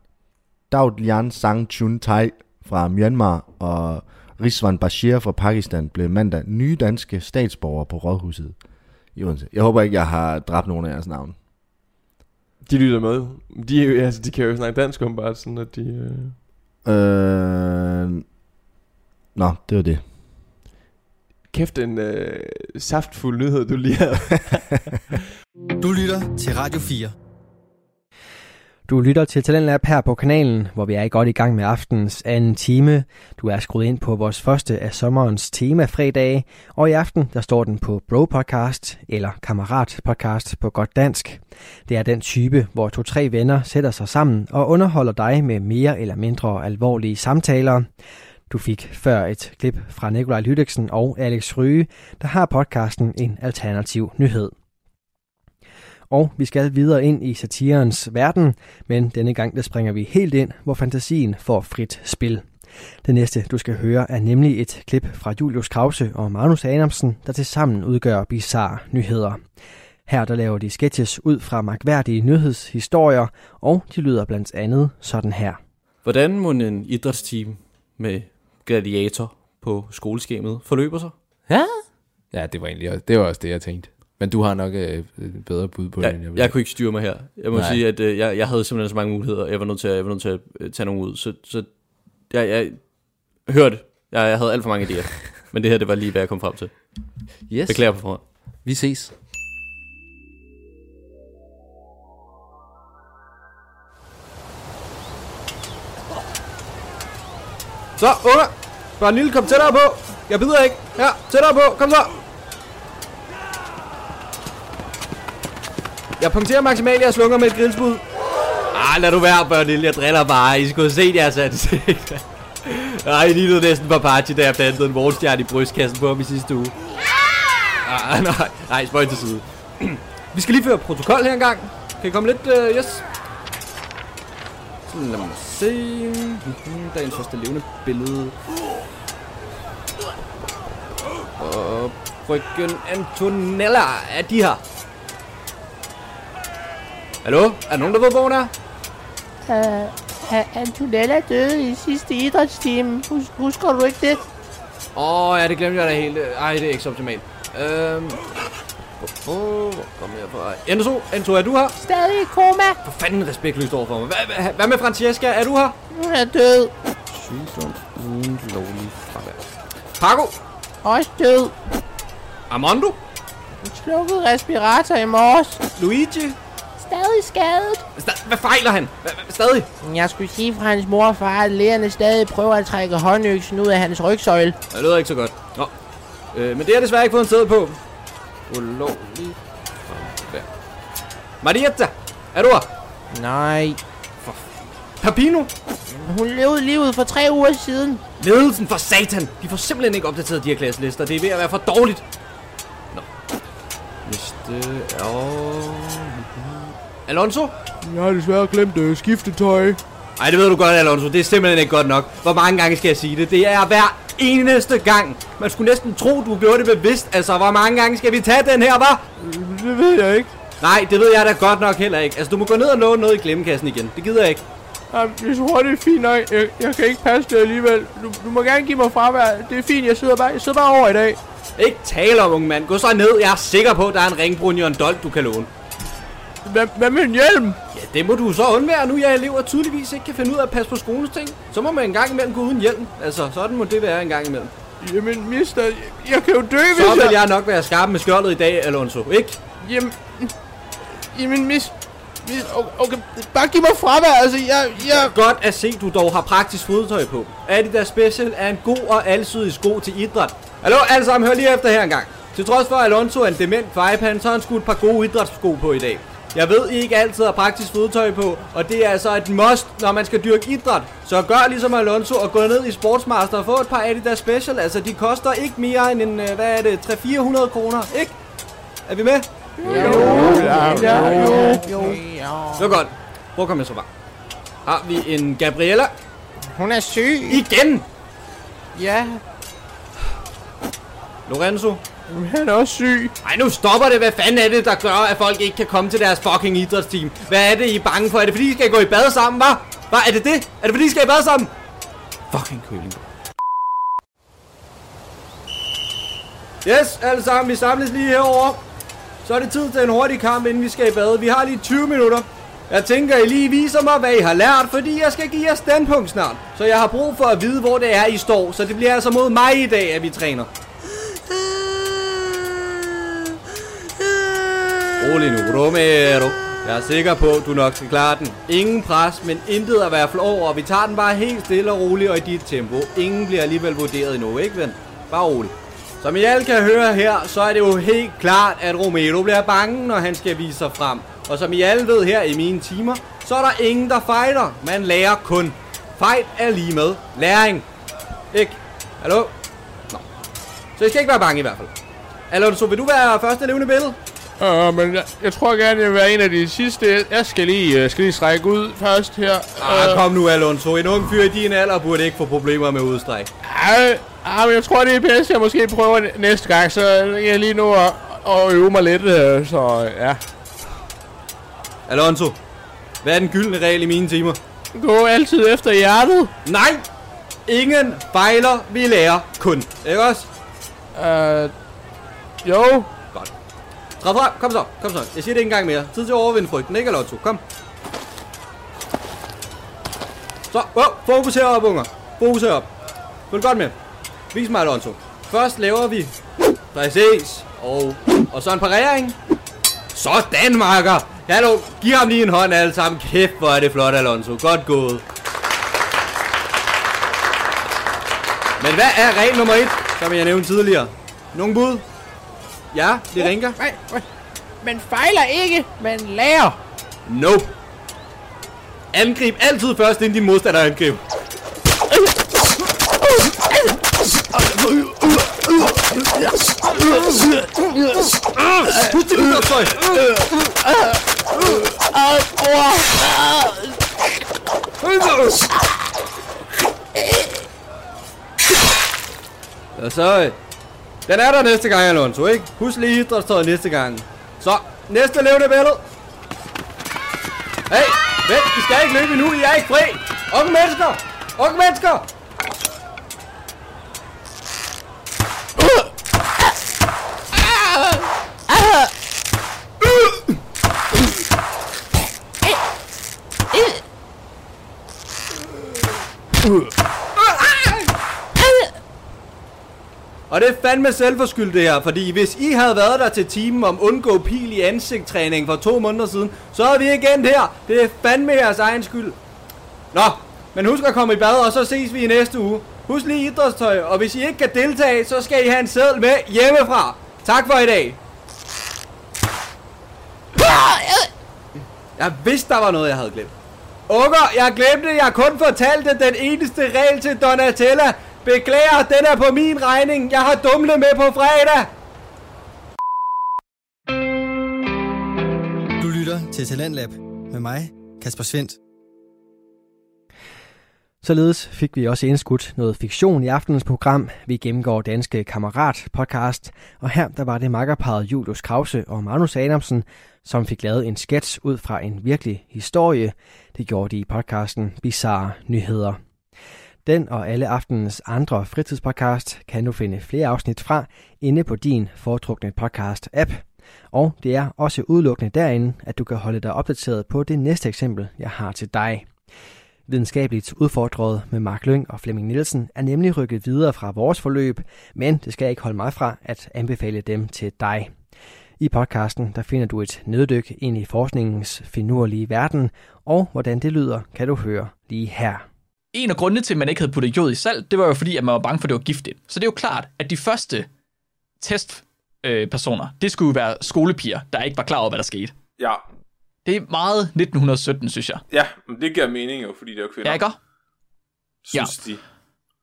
Daud Sang Chun Tai fra Myanmar og Rizwan Bashir fra Pakistan blev mandag nye danske statsborgere på Rådhuset i Odense. Jeg håber ikke, jeg har dræbt nogen af jeres navn. De lytter med. De, er altså, de kan jo snakke dansk om bare sådan, at de... Øh... Øh, nå, det var det. Kæft en øh, saftfuld nyhed, du lige havde. (laughs) Du lytter til Radio 4. Du lytter til Talentlab her på kanalen, hvor vi er godt i gang med aftens anden time. Du er skruet ind på vores første af sommerens tema fredag, og i aften der står den på Bro Podcast, eller Kammerat Podcast på godt dansk. Det er den type, hvor to-tre venner sætter sig sammen og underholder dig med mere eller mindre alvorlige samtaler. Du fik før et klip fra Nikolaj Lydiksen og Alex Ryge, der har podcasten en alternativ nyhed. Og vi skal videre ind i satirens verden, men denne gang der springer vi helt ind, hvor fantasien får frit spil. Det næste, du skal høre, er nemlig et klip fra Julius Krause og Magnus Adamsen, der tilsammen udgør bizarre nyheder. Her der laver de sketches ud fra magværdige nyhedshistorier, og de lyder blandt andet sådan her. Hvordan må en idrætsteam med gladiator på skoleskemaet forløber sig? Ja? Ja, det var egentlig det var også det, jeg tænkte. Men du har nok øh, et bedre bud på Jeg, det, end jeg, jeg kunne ikke styre mig her. Jeg må Nej. sige, at øh, jeg, jeg havde simpelthen så mange muligheder. Jeg var nødt til at, jeg var nødt til at øh, tage nogle ud. Så, så jeg, jeg hørte, jeg, jeg havde alt for mange idéer. (laughs) Men det her, det var lige, hvad jeg kom frem til. Yes. Beklager på forhånd. Vi ses. Så, unger! Bare en lille, kom tættere på! Jeg bider ikke! Her, tættere på! Kom så! Jeg punkterer maksimalt jeres lunger med et grillsbud. Ah, lad du være, Børnil. Jeg driller bare. I skulle set jeres ansigt. (laughs) Ej, I lignede næsten på party, da jeg plantede en morgenstjerne i brystkassen på ham i sidste uge. Ah, nej, nej, spøj til side. (clears throat) Vi skal lige føre protokol her engang. Kan I komme lidt, uh, yes? Lad mig se. Dagens første levende billede. Og frøken Antonella er de her. Hallo? Er der nogen, der ved, hvor hun er? Uh, Antonella døde i sidste idrætsteam. Hus, husker du ikke det? Åh, oh, ja, det glemte jeg da helt. Ej, det er ikke så optimalt. Øhm... Åh, oh, hvor kommer jeg fra? Enzo, Enzo, er du her? Stadig i koma. For fanden respektløst over for mig. Hvad, hvad, hvad med Francesca? Er du her? Hun er død. Sygdom uden lovlig fravær. Paco? Også død. Armando? Hun slukkede respirator i morges. Luigi? Stadig skadet. Sta- hvad fejler han? Stadig? Jeg skulle sige fra hans mor og far, at lægerne stadig prøver at trække håndøksen ud af hans rygsøjle. Det lyder ikke så godt. Nå. Øh, men det har desværre ikke fået en sted på. Ulovlig fravær. Marietta, er du her? Nej. Papino? Hun levede livet for tre uger siden. Ledelsen for satan! De får simpelthen ikke opdateret de her klasselister. Det er ved at være for dårligt. Nå. Næste er... Alonso? Jeg har desværre glemt øh, skiftetøj. Ej, det ved du godt, Alonso. Det er simpelthen ikke godt nok. Hvor mange gange skal jeg sige det? Det er hver eneste gang. Man skulle næsten tro, du gjorde det bevidst. Altså, hvor mange gange skal vi tage den her, var? Det ved jeg ikke. Nej, det ved jeg da godt nok heller ikke. Altså, du må gå ned og låne noget i glemmekassen igen. Det gider jeg ikke. Jamen, jeg tror, det er fint nok. Jeg, jeg kan ikke passe det alligevel. Du, du må gerne give mig fravær. Det er fint, jeg sidder bare, jeg sidder bare over i dag. Ikke tale om, unge mand. Gå så ned. Jeg er sikker på, at der er en ringbrunje og en dolk, du kan låne. Hvad, hvad med en hjelm? Ja, det må du så undvære, nu jeg elever tydeligvis ikke kan finde ud af at passe på skolens ting. Så må man en gang imellem gå uden hjelm. Altså, sådan må det være en gang imellem. Jamen, mister, jeg kan jo dø, hvis Så vil jeg... jeg nok være skarp med skjoldet i dag, Alonso, ikke? Jamen, jamen mis, mis, okay, bare giv mig fravær, altså, jeg, jeg... Godt at se, du dog har praktisk fodtøj på. Adidas Special er en god og alsidig sko til idræt. Hallo, alle sammen, hør lige efter her engang. Til trods for, at Alonso er en dement kvejpan, så har han skudt et par gode idrætssko på i dag. Jeg ved, I ikke altid har praktisk fodtøj på, og det er altså et must, når man skal dyrke idræt. Så gør ligesom Alonso og gå ned i Sportsmaster og få et par Adidas Special. Altså, de koster ikke mere end en, øh, hvad er det, 300-400 kroner, ikke? Er vi med? Jo, ja, jo, jo. Det var godt. Hvor kommer jeg så bare? Har vi en Gabriella? Hun er syg. Igen! Ja. Lorenzo? Han er også syg. Ej, nu stopper det. Hvad fanden er det, der gør, at folk ikke kan komme til deres fucking idrætsteam? Hvad er det, I er bange for? Er det fordi, I skal gå i bad sammen, hva'? Hvad er det det? Er det fordi, I skal i bad sammen? Fucking køling. Yes, alle sammen, vi samles lige herover. Så er det tid til en hurtig kamp, inden vi skal i bad. Vi har lige 20 minutter. Jeg tænker, I lige viser mig, hvad I har lært, fordi jeg skal give jer standpunkt snart. Så jeg har brug for at vide, hvor det er, I står. Så det bliver altså mod mig i dag, at vi træner. (laughs) Rolig nu, Romero. Jeg er sikker på, at du nok skal klare den. Ingen pres, men intet at være fald over. Vi tager den bare helt stille og roligt og i dit tempo. Ingen bliver alligevel vurderet endnu, ikke ven? Bare rolig. Som I alle kan høre her, så er det jo helt klart, at Romero bliver bange, når han skal vise sig frem. Og som I alle ved her i mine timer, så er der ingen, der fighter. Man lærer kun. Fight er lige med læring. Ikke? Hallo? Nå. Så I skal ikke være bange i hvert fald. Alonso, vil du være første levende billede? Uh, men jeg, jeg tror gerne, jeg vil være en af de sidste. Jeg skal lige, uh, skal lige strække ud først her. Ah, kom nu, Alonso. En ung fyr i din alder burde ikke få problemer med udstræk. Ej, ej, men jeg tror, det er bedst, jeg måske prøver næ- næste gang, så jeg lige nu at, at øve mig lidt, øh, så ja. Alonso, hvad er den gyldne regel i mine timer? Gå altid efter hjertet. Nej! Ingen fejler, vi lærer kun. Ikke også? Uh, jo. Godt. Træd frem, kom så, kom så. Jeg siger det en gang mere. Tid til at overvinde frygten, ikke Alonso? Kom. Så, oh, fokus herop, unger. Fokus herop. Følg godt med. Vis mig, Alonso. Først laver vi... Præcis. Og, og så en parering. Sådan, Marker. Hallo, giv ham lige en hånd alle sammen. Kæft, hvor er det flot, Alonso. Godt gået. Men hvad er regel nummer et, som jeg nævnte tidligere? Nogen bud? Ja, det ringer. Nej, nej. Man fejler ikke, man lærer. Nope. Angrib altid først, inden din modstander angriber. Dit udtøj. Ja, så... Den er der næste gang, Alonso, ikke? Husk lige idrætstøjet næste gang. Så, næste levende billede. Hey, vent, vi skal ikke løbe endnu, I er ikke fri. Unge mennesker, unge mennesker. Og det er fandme selvforskyldt det her, fordi hvis I havde været der til timen om undgå pil i ansigtstræning for to måneder siden, så er vi igen her. Det er fandme jeres egen skyld. Nå, men husk at komme i bad, og så ses vi i næste uge. Husk lige idrætstøj, og hvis I ikke kan deltage, så skal I have en seddel med hjemmefra. Tak for i dag. Jeg vidste, der var noget, jeg havde glemt. Unger, jeg glemte, jeg kun fortalte den eneste regel til Donatella. Beklager, den er på min regning. Jeg har dumle med på fredag. Du lytter til Talentlab med mig, Kasper Svendt. Således fik vi også indskudt noget fiktion i aftenens program. Vi gennemgår Danske Kammerat podcast, og her der var det makkerparet Julius Krause og Magnus Adamsen, som fik lavet en sketch ud fra en virkelig historie. Det gjorde de i podcasten Bizarre Nyheder. Den og alle aftenens andre fritidspodcast kan du finde flere afsnit fra inde på din foretrukne podcast-app. Og det er også udelukkende derinde, at du kan holde dig opdateret på det næste eksempel, jeg har til dig. Videnskabeligt udfordret med Mark Lyng og Flemming Nielsen er nemlig rykket videre fra vores forløb, men det skal ikke holde mig fra at anbefale dem til dig. I podcasten der finder du et neddyk ind i forskningens finurlige verden, og hvordan det lyder, kan du høre lige her. En af grundene til, at man ikke havde puttet jod i salt, det var jo fordi, at man var bange for, at det var giftigt. Så det er jo klart, at de første testpersoner, det skulle jo være skolepiger, der ikke var klar over, hvad der skete. Ja. Det er meget 1917, synes jeg. Ja, men det giver mening jo, fordi det er kvinder. Ja, ikke? Synes de.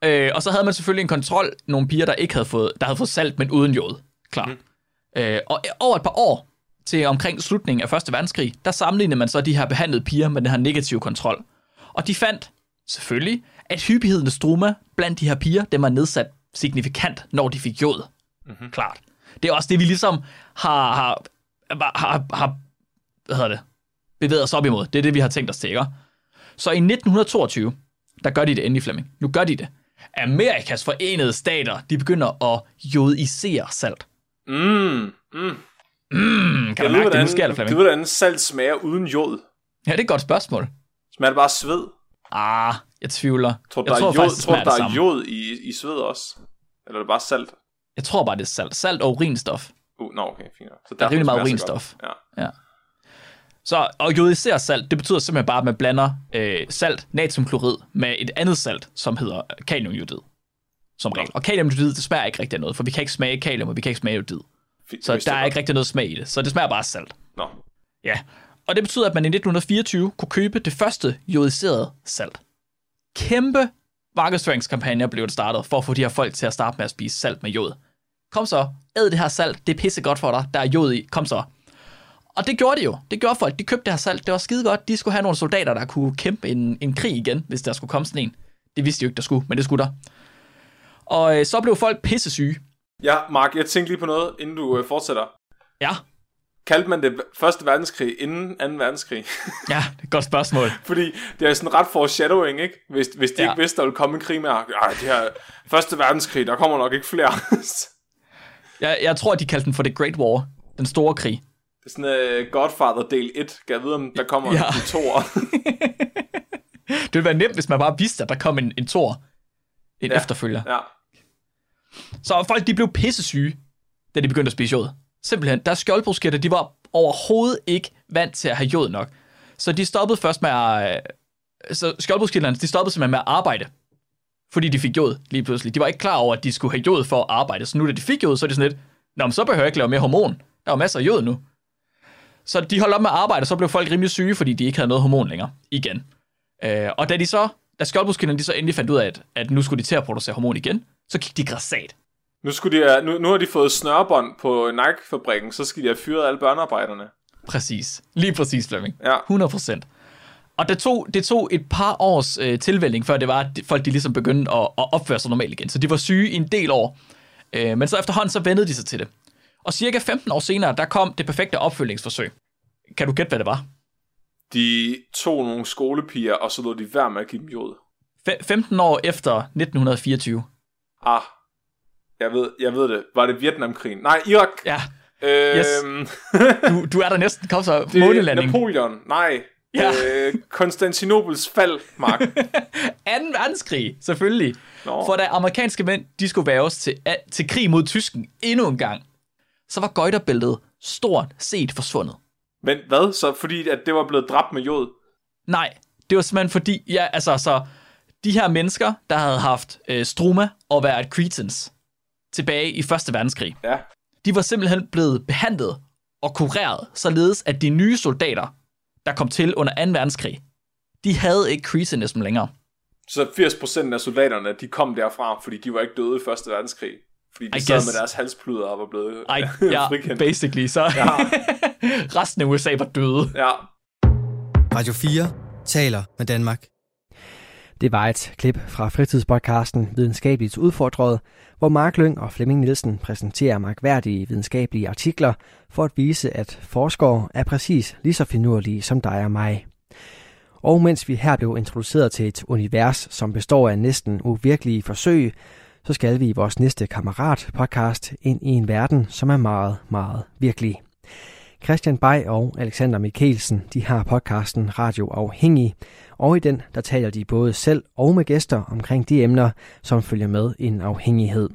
Øh, og så havde man selvfølgelig en kontrol, nogle piger, der ikke havde fået, der havde fået salt, men uden jod. Klar. Mm. Øh, og over et par år, til omkring slutningen af 1. verdenskrig, der sammenlignede man så de her behandlede piger med den her negative kontrol. Og de fandt selvfølgelig, at hyppigheden af struma blandt de her piger, den var nedsat signifikant, når de fik jod. Mm-hmm. Klart. Det er også det, vi ligesom har, har, har, har hvad hedder det, bevæget os op imod. Det er det, vi har tænkt os til, ikke? Så i 1922, der gør de det endelig, Flemming. Nu gør de det. Amerikas forenede stater, de begynder at jodisere salt. Mm, mm. Mm, kan du mærke det, nu sker det, Flemming? Du ved, hvordan salt smager uden jod. Ja, det er et godt spørgsmål. Smager det bare sved? Ah, jeg tvivler. Tror du, jeg der tror er jod, faktisk, tror, der er jod i, i sved også? Eller er det bare salt? Jeg tror bare, det er salt. Salt og urinstof. Uh, nå, okay, fint. Så Der er rimelig meget urinstof. godt. Ja. Så at jodisere salt, det betyder simpelthen bare, at man blander øh, salt, natriumklorid, med et andet salt, som hedder kaliumjodid. Som regel. Og kaliumjodid, det smager ikke rigtig af noget, for vi kan ikke smage kalium, og vi kan ikke smage jodid. Fint, Så der er ikke rigtig noget smag i det. Så det smager bare salt. Nå. Ja. Og det betyder, at man i 1924 kunne købe det første jodiserede salt. Kæmpe markedsføringskampagner blev det startet, for at få de her folk til at starte med at spise salt med jod. Kom så, æd det her salt, det er pisse godt for dig, der er jod i, kom så. Og det gjorde de jo. Det gjorde folk. De købte det her salt. Det var skide godt. De skulle have nogle soldater, der kunne kæmpe en, en krig igen, hvis der skulle komme sådan en. Det vidste de jo ikke, der skulle, men det skulle der. Og øh, så blev folk pisse syge. Ja, Mark, jeg tænkte lige på noget, inden du øh, fortsætter. Ja. Kaldte man det første verdenskrig inden 2. verdenskrig? (laughs) Ja, det er et godt spørgsmål. (laughs) Fordi det er sådan ret foreshadowing, ikke? Hvis, hvis de Ja. ikke vidste, der ville komme en krig med, ej, det her første verdenskrig, der kommer nok ikke flere. (laughs) Jeg, jeg tror, de kaldte den for The Great War. Den store krig. det er sådan uh, Godfather del 1, kan jeg vide, om der kommer Ja. en toer. Det ville være nemt, hvis man bare vidste, at der kom en, en tor. En. Ja. efterfølger. ja. Så folk, de blev pissesyge, da de begyndte at spise jod. Simpelthen. Deres skjoldbrusketter, de var overhovedet ikke vant til at have jod nok. Så de stoppede først med at... Øh, så skjoldbrusketterne, de stoppede simpelthen med at arbejde. Fordi de fik jod lige pludselig. De var ikke klar over, at de skulle have jod for at arbejde. Så nu, da de fik jod, så er de sådan lidt... Nå, men så behøver jeg ikke lave mere hormon. Der er masser af jod nu. Så de holdt op med at arbejde, og så blev folk rimelig syge, fordi de ikke havde noget hormon længere. Igen. Øh, og da de så... Da skjoldbrusketterne, de så endelig fandt ud af, at, at nu skulle de til at producere hormon igen, så gik de græsat. Nu, skulle de, uh, nu, nu har de fået snørebånd på Nike-fabrikken, så skal de have fyret alle børnearbejderne. Præcis. Lige præcis, Flemming. Ja. 100%. Og det tog, det tog et par års øh, tilvælling, før det var, at folk de ligesom begyndte at, at opføre sig normalt igen. Så de var syge i en del år. Øh, men så efterhånden, så vendede de sig til det. Og cirka 15 år senere, der kom det perfekte opfølgningsforsøg. Kan du gætte, hvad det var? De tog nogle skolepiger, og så lod de være med at give dem jod. Fe- 15 år efter 1924. Ah, jeg ved, jeg ved det. Var det Vietnamkrigen? Nej, Irak. Ja. Øhm, (laughs) Du, du er der næsten. Kom så. det Månelanding. Napoleon. Nej. Ja. Øh, Konstantinopels fald, Mark. (laughs) 2. verdenskrig, selvfølgelig. Nå. For da amerikanske mænd, de skulle væves til, til krig mod tysken endnu en gang, så var gøjterbæltet stort set forsvundet. Men hvad? Så fordi at det var blevet dræbt med jod? Nej, det var simpelthen fordi, ja, altså, så de her mennesker, der havde haft øh, struma og været cretans tilbage i Første Verdenskrig, Ja. de var simpelthen blevet behandlet og kureret, således at de nye soldater, der kom til under 2. verdenskrig, de havde ikke cretinism længere. Så 80% af soldaterne, de kom derfra, fordi de var ikke døde i Første Verdenskrig. Fordi de I sad guess. med deres halspluder og var blevet Ej, ja, (laughs) frikendt. basically, så Ja. (laughs) resten af USA var døde. Ja. Radio 4 taler med Danmark. Det var et klip fra fritidspodcasten Videnskabeligt Udfordret, hvor Mark Lyng og Flemming Nielsen præsenterer mærkværdige videnskabelige artikler for at vise, at forskere er præcis lige så finurlige som dig og mig. Og mens vi her blev introduceret til et univers, som består af næsten uvirkelige forsøg, så skal vi i vores næste kammerat-podcast ind i en verden, som er meget, meget virkelig. Christian Bay og Alexander Mikkelsen, de har podcasten Radio Afhængig, og i den der taler de både selv og med gæster omkring de emner, som følger med en afhængighed.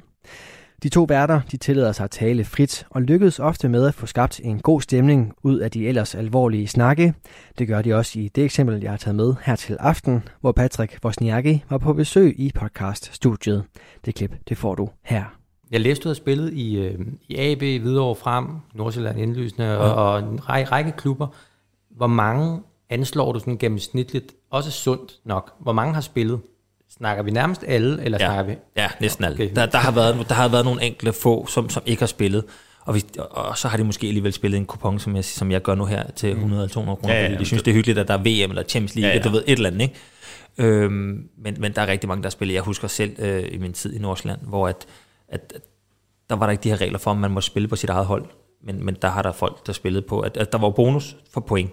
De to værter de tillader sig at tale frit og lykkedes ofte med at få skabt en god stemning ud af de ellers alvorlige snakke. Det gør de også i det eksempel, jeg har taget med her til aften, hvor Patrick Wozniacki var på besøg i podcaststudiet. Det klip, det får du her. Jeg læste, du havde spillet i, øh, i AB, Hvidovre Frem, Nordsjælland Indlysende og, og en række, række klubber. Hvor mange anslår du sådan gennemsnitligt, også sundt nok, hvor mange har spillet? Snakker vi nærmest alle, eller ja. snakker vi? Ja, næsten alle. Okay. Der, der, har været, der har været nogle enkelte få, som, som ikke har spillet. Og, hvis, og så har de måske alligevel spillet en kupon, som jeg, som jeg gør nu her, til 100 eller 200 kroner. Ja, ja, fordi de ja. synes, det er hyggeligt, at der er VM eller Champions League, Ja, ja, ja. ja. du ved, et eller andet, ikke? Øhm, men, men der er rigtig mange, der spiller. Jeg husker selv øh, i min tid i Nordsjælland, hvor at, at, at der var der ikke de her regler for, om man må spille på sit eget hold. Men, men der har der folk, der spillede på, at, at der var bonus for point.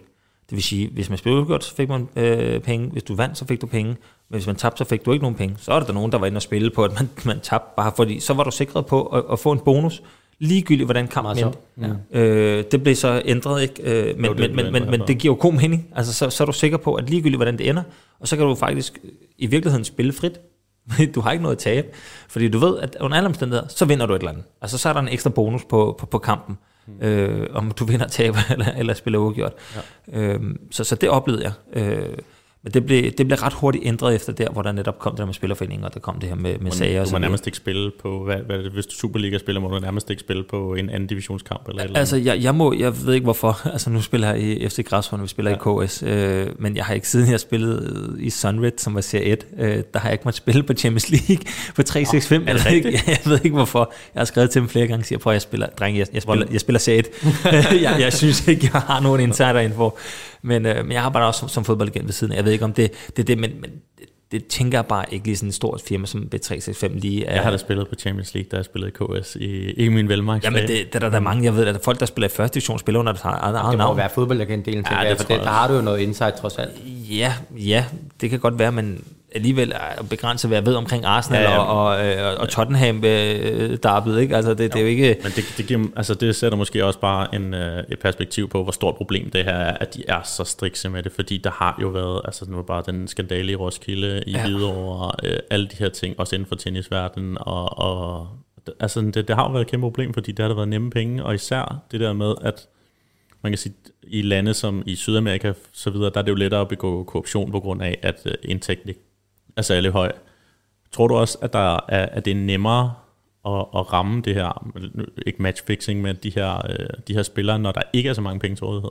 Det vil sige, hvis man spillede udgjort, så fik man øh, penge. Hvis du vandt, så fik du penge. Men hvis man tabte, så fik du ikke nogen penge. Så er der, der nogen, der var inde og spille på, at man, (laughs) man tabte bare, fordi så var du sikret på at, at få en bonus, ligegyldigt hvordan kampen endte. sjovt. Øh, det blev så ændret, ikke? Øh, men, Jo, det men, men, men, men det giver jo god mening. Altså, så, så er du sikker på, at ligegyldigt hvordan det ender, og så kan du faktisk i virkeligheden spille frit. (laughs) du har ikke noget at tabe, fordi du ved, at under alle omstændigheder, så vinder du et eller andet. Altså, så er der en ekstra bonus på, på, på kampen, mm. øh, om du vinder, taber (laughs) eller, eller spiller uafgjort. Ja. Øh, så, så det oplevede jeg. Øh, men det blev, det blev ret hurtigt ændret efter der, hvor der netop kom det der med spillerforeningen, og der kom det her med, med sager. Du må nærmest ikke spille på, hvad, hvad, hvis du Superliga-spiller, må du nærmest ikke spille på en anden divisionskamp eller eller Altså, jeg, jeg, må, jeg ved ikke hvorfor. (laughs) Altså, nu spiller jeg i FC Græsholm, vi spiller ja. i KS. Øh, men jeg har ikke siden jeg spillede i Sunred, som var serie 1, øh, der har jeg ikke måttet spille på Champions League (laughs) på 365. er det jeg, ved ikke, rigtigt? (laughs) jeg ved ikke hvorfor. Jeg har skrevet til dem flere gange siger, prøv at jeg spiller, dreng, jeg, jeg, spiller, jeg spiller serie 1. jeg, jeg, synes ikke, jeg har nogen insider-info. Men, øh, men jeg arbejder også som, som fodboldagent ved siden af. Jeg ved ikke, om det, det er det, men, men det, det tænker jeg bare ikke lige sådan et stort firma som B365 lige er. Jeg har da spillet på Champions League, da jeg spillede i KS i, i min velmarks. Jamen, det, det er der, der er mange, jeg ved, at folk, der spiller i første division, spiller under deres eget eget Det må navn. være fodboldagent-delen, Ja, jeg, det for tror det, jeg der har du jo noget insight trods alt. Ja, ja, det kan godt være, men alligevel begrænset, hvad jeg ved omkring Arsenal Ja, ja, og, og, øh, og Tottenham øh, derbyet, ikke? Altså, det, det er jo ikke... Men det, det, giver, altså det sætter måske også bare en, øh, et perspektiv på, hvor stort problem det her er, at de er så strikse med det, fordi der har jo været, altså nu bare den skandale i Roskilde, i Ja. Hvidovre, øh, alle de her ting, også inden for tennisverdenen, og, og altså det, det har jo været et kæmpe problem, fordi der har der været nemme penge, og især det der med, at man kan sige, i lande som i Sydamerika så videre, der er det jo lettere at begå korruption på grund af, at øh, indtægten ikke er særlig høj. Tror du også, at, der er, at det er nemmere at, at ramme det her, ikke matchfixing, men de her, øh, de her spillere, når der ikke er så mange penge til rådighed?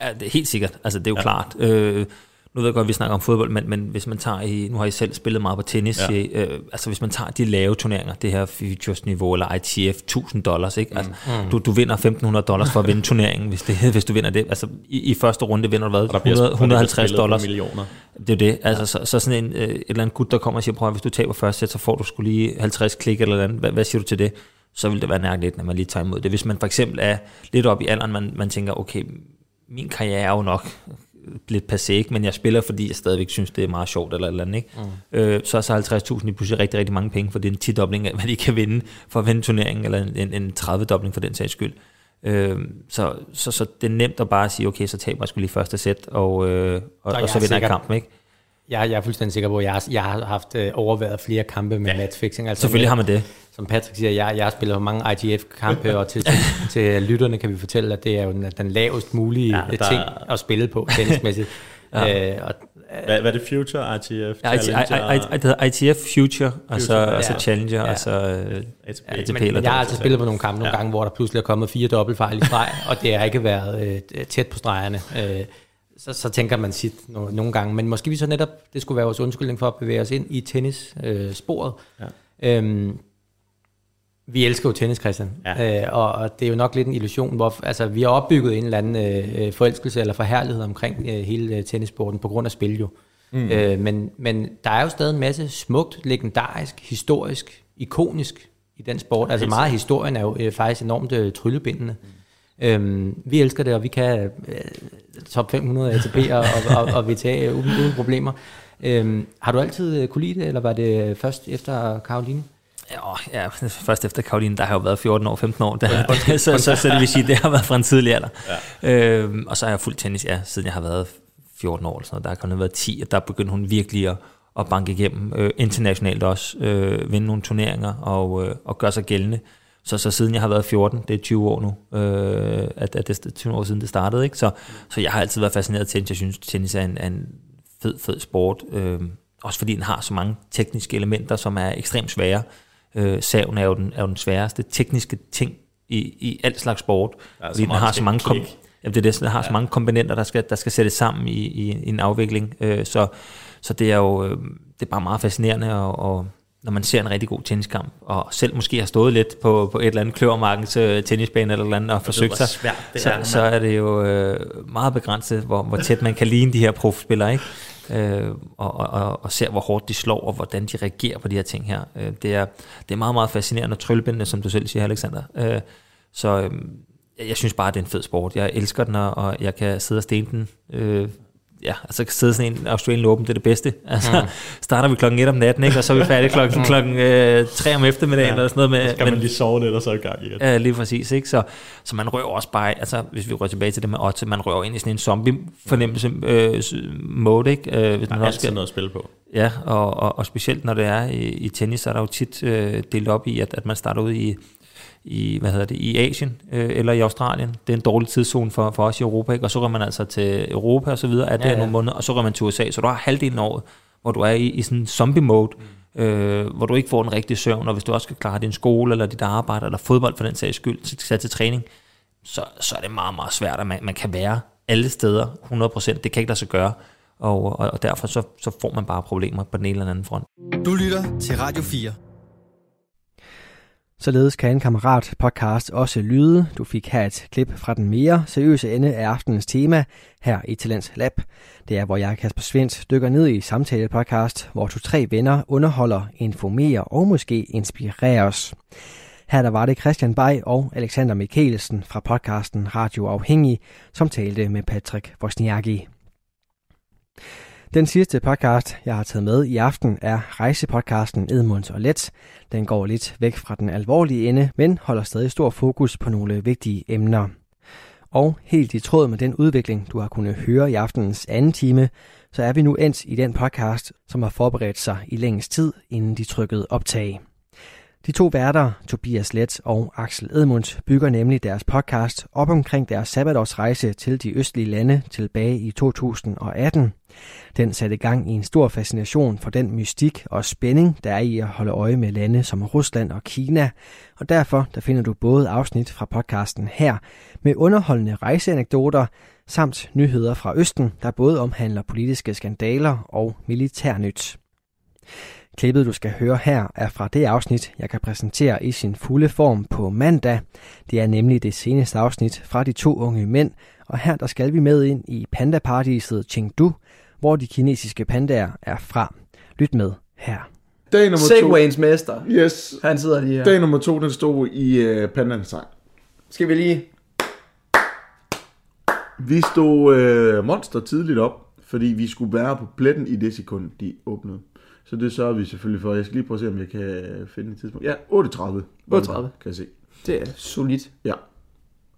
Ja, det er helt sikkert. Altså, det er jo ja. klart. Øh, nu ved jeg godt, at vi snakker om fodbold, men, men hvis man tager i, nu har I selv spillet meget på tennis, Ja. øh, altså hvis man tager de lave turneringer, det her futures-niveau, eller ITF, 1000 dollars, ikke? Altså, Mm. du, du vinder 1500 dollars for at vinde turneringen, hvis, det, (laughs) hvis du vinder det. Altså, i, i første runde vinder du hvad? der bliver- 100, og der bliver 150 spillet for dollars. millioner. Det er det. Altså, så, så sådan en, øh, et eller andet gut, der kommer og siger, prøv at hvis du taber første sæt, så får du skulle lige 50 klik eller andet. Hvad, hvad siger du til det? Så vil det være nærligt, når man lige tager imod det. Hvis man for eksempel er lidt op i alderen, man, man tænker, okay, min karriere er jo nok lidt passé, men jeg spiller, fordi jeg stadigvæk synes, det er meget sjovt eller eller andet. Ikke? Mm. Øh, så er så 50.000 lige pludselig rigtig, rigtig mange penge, for det er en 10-dobling af, (laughs) hvad de kan vinde for at vinde turneringen, eller en, en 30-dobling for den sags skyld. Øh, så, så, så det er nemt at bare sige, okay, så taber jeg sgu lige første sæt, og, øh, og, og så er vinder jeg kampen, ikke? Jeg, jeg er fuldstændig sikker på, at jeg har, jeg har haft øh, overværet flere kampe med ja. matchfixing. Altså Selvfølgelig med, har man det. Som Patrick siger, jeg, jeg har spillet mange IGF-kampe, og til, til, (laughs) til lytterne kan vi fortælle, at det er jo den, den lavest mulige Ja, ja, der- ting at spille på tennismæssigt. (laughs) Ja. øh, og, Hvad, hvad er det Future, ITF, Ja, ITF Future, og så, ja. og så Challenger, og så øh, ATP. Ja, ATP. men, eller men jeg har altså spillet på nogle kampe nogle ja. gange, hvor der pludselig er kommet fire dobbeltfejl i streg, og det har ikke været øh, tæt på stregerne. Øh, så, så tænker man sit no, nogle gange. Men måske vi så netop, det skulle være vores undskyldning for at bevæge os ind i tennissporet. Øh, sporet. Ja. øhm, vi elsker jo tennis, Christian. Ja. Øh, og, og det er jo nok lidt en illusion, hvor altså, vi har opbygget en eller anden øh, forelskelse eller forherlighed omkring øh, hele øh, tennissporten på grund af spil jo. Mm. Øh, men, men der er jo stadig en masse smukt, legendarisk, historisk, ikonisk i den sport. Altså meget af historien er jo øh, faktisk enormt øh, tryllebindende. Øhm, vi elsker det, og vi kan øh, top 500 ATP og, og, og, VTA uden, uden problemer. Øhm, har du altid øh, kunne lide det, eller var det først efter Karoline? Ja, ja, først efter Karoline, der har jeg jo været 14 år, 15 år, der, (laughs) så, så, så det vil sige, det har været fra en tidlig alder. Ja. Øhm, og så har jeg fulgt tennis, ja, siden jeg har været 14 år, eller sådan noget. der har kun været 10, og der begyndte hun virkelig at, at banke igennem, øh, internationalt også, øh, vinde nogle turneringer og, øh, og gøre sig gældende. Så, så siden jeg har været 14, det er 20 år nu, øh, at, at det er 20 år siden det startede, ikke? Så, så jeg har altid været fascineret af tennis. Jeg synes, tennis er en, er en fed, fed sport. Øh, også fordi den har så mange tekniske elementer, som er ekstremt svære. Øh, saven er jo, den, er jo den sværeste tekniske ting i, i alt slags sport. Fordi den har så mange, kom, jamen det er det, den har så mange komponenter, der skal, der skal sættes sammen i, i, i en afvikling. Øh, så, så det er jo øh, det er bare meget fascinerende, og, og når man ser en rigtig god tenniskamp, og selv måske har stået lidt på, på et eller andet kløvermarkens øh, tennisbane eller eller andet, og ved, forsøgt sig, svært så, er, så er det jo øh, meget begrænset, hvor, hvor tæt man kan ligne de her profspillere, ikke? Øh, og, og, og, og ser, hvor hårdt de slår, og hvordan de reagerer på de her ting her. Øh, det, er, det er meget, meget fascinerende og tryllebindende, som du selv siger, Alexander. Øh, så øh, jeg, synes bare, det er en fed sport. Jeg elsker den, og, og jeg kan sidde og stene den. Øh, ja, altså sidde sådan en Australian Open, det er det bedste. Altså, Mm. starter vi klokken 1 om natten, ikke? og så er vi færdige (laughs) klokken, Mm. klokken øh, 3 om eftermiddagen, Ja, eller sådan noget. Med, så skal man lige sove lidt, og så er i gang igen. Ja, lige præcis. Ikke? Så, så man rører også bare, altså hvis vi rører tilbage til det med Otte, man rører ind i sådan en zombie-fornemmelse øh, mode, ikke? Øh, hvis Der er man altid noget at spille på. Ja, og, og, og specielt når det er i, i tennis, så er der jo tit øh, delt op i, at, at man starter ud i, i, hvad hedder det, i Asien øh, eller i Australien. Det er en dårlig tidszone for, for os i Europa, ikke? og så går man altså til Europa og så videre, at det Ja, er ja. nogle måneder, og så går man til USA, så du har halvdelen af året, hvor du er i, i sådan en zombie-mode, mm. øh, hvor du ikke får den rigtige søvn, og hvis du også skal klare din skole, eller dit arbejde, eller fodbold for den sags skyld, til, til, til træning, så, så er det meget, meget svært, at man, man kan være alle steder 100%. Det kan ikke lade sig gøre, og, og, og derfor så, så får man bare problemer på den ene eller anden front. Du lytter til Radio 4. Således kan en kammerat podcast også lyde. Du fik her et klip fra den mere seriøse ende af aftenens tema her i Talents Lab. Det er, hvor jeg, Kasper Svendt, dykker ned i samtale-podcast, hvor to tre venner underholder, informerer og måske inspirerer os. Her der var det Christian Bay og Alexander Mikkelsen fra podcasten Radio Afhængig, som talte med Patrick Wozniacki. Den sidste podcast, jeg har taget med i aften, er rejsepodcasten Edmunds og Let. Den går lidt væk fra den alvorlige ende, men holder stadig stor fokus på nogle vigtige emner. Og helt i tråd med den udvikling, du har kunnet høre i aftenens anden time, så er vi nu endt i den podcast, som har forberedt sig i længst tid, inden de trykkede optag. De to værter, Tobias Let og Axel Edmunds, bygger nemlig deres podcast op omkring deres sabbatårsrejse til de østlige lande tilbage i 2018. Den satte gang i en stor fascination for den mystik og spænding, der er i at holde øje med lande som Rusland og Kina, og derfor der finder du både afsnit fra podcasten her med underholdende rejseanekdoter samt nyheder fra Østen, der både omhandler politiske skandaler og militærnyt. Klippet, du skal høre her, er fra det afsnit, jeg kan præsentere i sin fulde form på mandag. Det er nemlig det seneste afsnit fra de to unge mænd, og her der skal vi med ind i pandaparadiset Chengdu, hvor de kinesiske pandaer er fra. Lyt med her. Dag nummer Segwayens mester. Yes. Han sidder lige her. Dag nummer to, den stod i uh, Pandaens tegn. Skal vi lige... Vi stod øh, monster tidligt op, fordi vi skulle være på pletten i det sekund, de åbnede. Så det sørger vi selvfølgelig for. Jeg skal lige prøve at se, om jeg kan finde et tidspunkt. Ja, 8.30. 8.30. Kan jeg se. Det er solidt. Ja.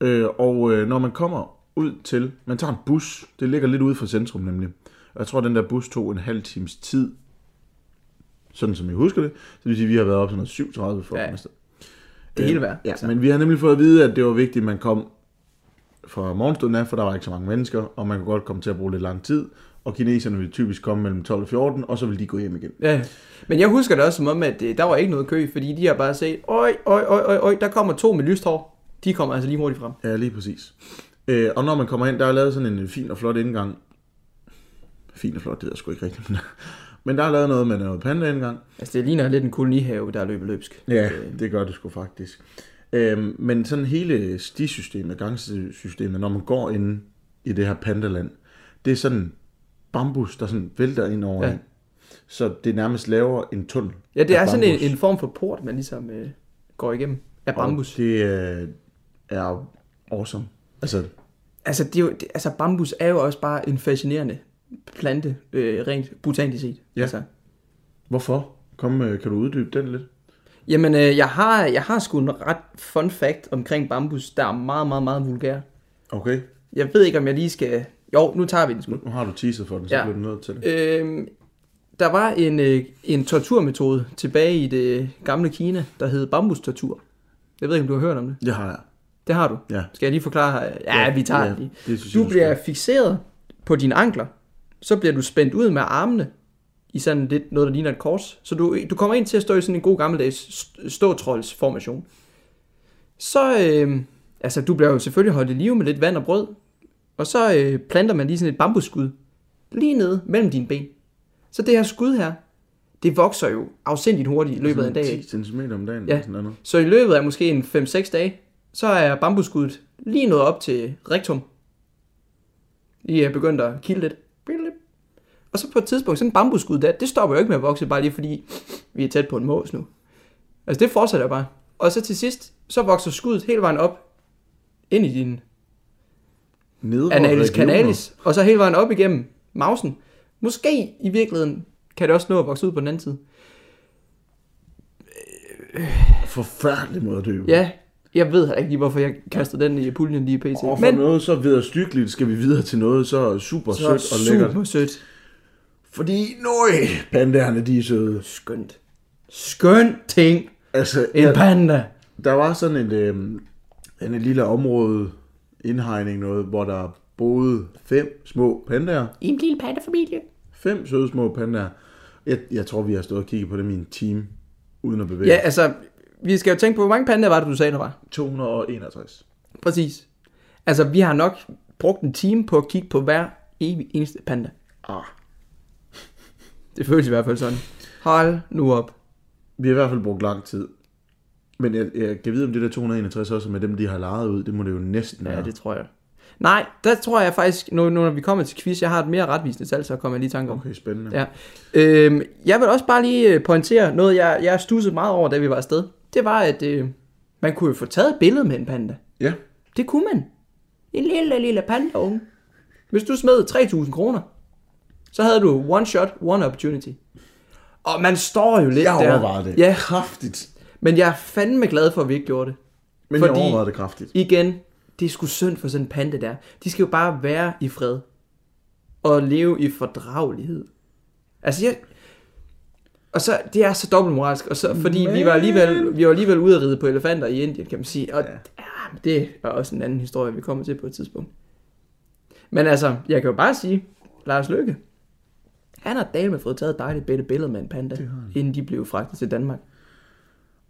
Øh, og øh, når man kommer ud til... Man tager en bus. Det ligger lidt ude fra centrum nemlig. Og jeg tror, den der bus tog en halv times tid. Sådan som jeg husker det. Så det vil sige, at vi har været op sådan noget 7.30 for Ja. ja. Det hele værd. Ja, men vi har nemlig fået at vide, at det var vigtigt, at man kom fra morgenstunden af, for der var ikke så mange mennesker, og man kunne godt komme til at bruge lidt lang tid. Og kineserne vil typisk komme mellem 12 og 14, og så vil de gå hjem igen. Ja, men jeg husker det også som om, at øh, der var ikke noget kø, fordi de har bare set, oj, oj, oj, oj, oj, der kommer to med lyst hår. De kommer altså lige hurtigt frem. Ja, lige præcis. Øh, og når man kommer ind, der er lavet sådan en fin og flot indgang, Fint og flot, det er sgu ikke rigtigt. Men, men der er lavet noget med noget panda engang. Altså, det ligner lidt en kolonihave, der er løbet løbsk. Ja, det gør det sgu faktisk. Øhm, men sådan hele stisystemet, gangsystemet, når man går ind i det her pandaland, det er sådan bambus, der sådan vælter ind over Ja. ja. Så det nærmest laver en tunnel. Ja, det er sådan en, bambus. en form for port, man ligesom øh, går igennem af bambus. Og det øh, er awesome. Altså, Altså, det er jo, det, altså, bambus er jo også bare en fascinerende plante, øh, rent botanisk set. Ja. Altså. hvorfor? Kom, øh, kan du uddybe den lidt? Jamen, øh, jeg, har, jeg har sgu en ret fun fact omkring bambus, der er meget, meget, meget vulgær. Okay. Jeg ved ikke, om jeg lige skal... Jo, nu tager vi den sgu. Nu har du teaset for den, så Ja. bliver du nødt til det. Øhm, der var en, øh, en torturmetode tilbage i det gamle Kina, der hed bambustortur. Jeg ved ikke, om du har hørt om det? Det har jeg. Det har du? Ja. Skal jeg lige forklare? Ja, Ja, vi tager ja, det lige. det synes du du bliver fixeret på dine ankler. Så bliver du spændt ud med armene i sådan lidt noget, der ligner et kors. Så du, du kommer ind til at stå i sådan en god gammeldags st- ståtroldsformation. Så, øh, altså du bliver jo selvfølgelig holdt i live med lidt vand og brød. Og så øh, planter man lige sådan et bambusskud lige nede mellem dine ben. Så det her skud her, det vokser jo afsindigt hurtigt i løbet af en dag. 10 cm om dagen. Ja. eller Sådan noget. Så i løbet af måske en 5-6 dage, så er bambusskuddet lige nået op til rektum. I er begyndt at kilde lidt. Og så på et tidspunkt, sådan en bambusskud der, det stopper jo ikke med at vokse, bare lige fordi vi er tæt på en mås nu. Altså det fortsætter bare. Og så til sidst, så vokser skuddet hele vejen op ind i din analis canalis, og så hele vejen op igennem mausen. Måske i virkeligheden kan det også nå at vokse ud på den anden side. Forfærdelig måde at dø. Ja, jeg ved ikke lige, hvorfor jeg kastede den i puljen lige pt. Og for noget så vederstykkeligt skal vi videre til noget så super Så sødt og lækkert. super sødt. Fordi, nøj, pandaerne de er søde. Skønt. Skønt ting. Altså, En panda. Der var sådan et, øh, en, lille område, indhegning noget, hvor der boede fem små pandaer. I en lille pandafamilie. Fem søde små pandaer. Jeg, jeg tror, vi har stået og kigget på dem i en time, uden at bevæge Ja, altså, vi skal jo tænke på, hvor mange pandaer var det, du sagde, der var? 261. Præcis. Altså, vi har nok brugt en time på at kigge på hver evig eneste panda. Ah. Det føles i hvert fald sådan. Hold nu op. Vi har i hvert fald brugt lang tid. Men jeg, jeg kan vide, om det der 261 også er med dem, de har lejet ud. Det må det jo næsten Ja, være. det tror jeg. Nej, der tror jeg faktisk, nu når vi kommer til quiz, jeg har et mere retvisende tal, så kommer jeg lige i tanke om. Okay, spændende. Ja. Øhm, jeg vil også bare lige øh, pointere noget, jeg, jeg stussede meget over, da vi var afsted. Det var, at øh, man kunne jo få taget et billede med en panda. Ja. Det kunne man. En lille, lille panda unge. Hvis du smed 3.000 kroner, så havde du one shot, one opportunity. Og man står jo lidt Jeg der. overvejede det. Ja. Kraftigt. Men jeg er fandme glad for, at vi ikke gjorde det. Men jeg overvejede det kraftigt. Igen, det er sgu synd for sådan en panda der. De skal jo bare være i fred. Og leve i fordragelighed. Altså jeg... Og så, det er så dobbeltmoralsk, og så, fordi vi var, alligevel, vi var alligevel ude at ride på elefanter i Indien, kan man sige. Og ja. Ja, det er også en anden historie, vi kommer til på et tidspunkt. Men altså, jeg kan jo bare sige, Lars Løkke, han har dame fået taget et dejligt bedre billede med en panda, inden de blev fragtet til Danmark.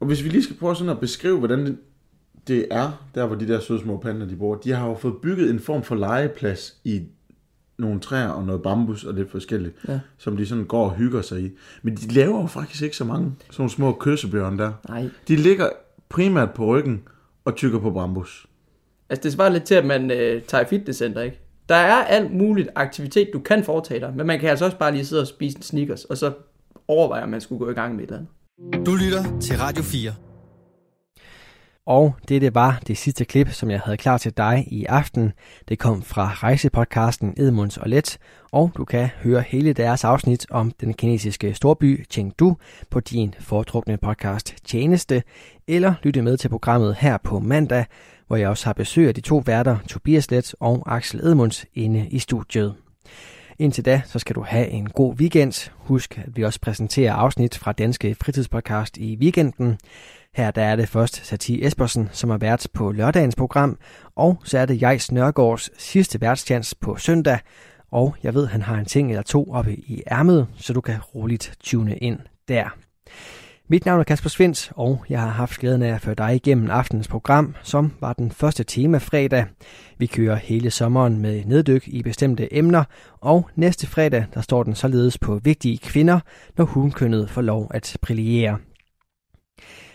Og hvis vi lige skal prøve sådan at beskrive, hvordan det, er, der hvor de der søde små pandaer, de bor, de har jo fået bygget en form for legeplads i nogle træer og noget bambus og lidt forskelligt, Ja. som de sådan går og hygger sig i. Men de laver jo faktisk ikke så mange sådan nogle små kyssebjørn der. Nej. De ligger primært på ryggen og tykker på bambus. Altså, det svarer lidt til, at man øh, tager i fitnesscenter, ikke? Der er alt muligt aktivitet, du kan foretage dig, men man kan altså også bare lige sidde og spise en Snickers, og så overveje, om man skulle gå i gang med et eller andet. Du lytter til Radio 4. Og dette var det sidste klip, som jeg havde klar til dig i aften. Det kom fra rejsepodcasten Edmunds og Let, og du kan høre hele deres afsnit om den kinesiske storby Chengdu på din foretrukne podcast Tjeneste, eller lytte med til programmet her på mandag, hvor jeg også har besøg af de to værter, Tobias Let og Axel Edmunds, inde i studiet. Indtil da, så skal du have en god weekend. Husk, at vi også præsenterer afsnit fra Danske Fritidspodcast i weekenden. Her der er det først Satie Espersen, som er vært på lørdagens program, og så er det Jejs Nørgaards sidste værtschance på søndag, og jeg ved, han har en ting eller to oppe i ærmet, så du kan roligt tune ind der. Mit navn er Kasper Svens, og jeg har haft glæden af at føre dig igennem aftenens program, som var den første tema fredag. Vi kører hele sommeren med neddyk i bestemte emner, og næste fredag der står den således på vigtige kvinder, når hunkønnet får lov at brillere.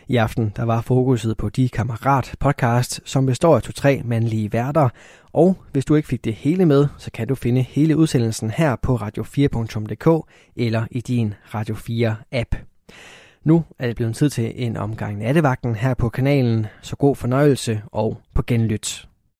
I aften der var fokuset på De Kammerat podcast, som består af to-tre mandlige værter. Og hvis du ikke fik det hele med, så kan du finde hele udsendelsen her på radio4.dk eller i din Radio 4 app. Nu er det blevet tid til en omgang nattevagten her på kanalen, så god fornøjelse og på genlyt.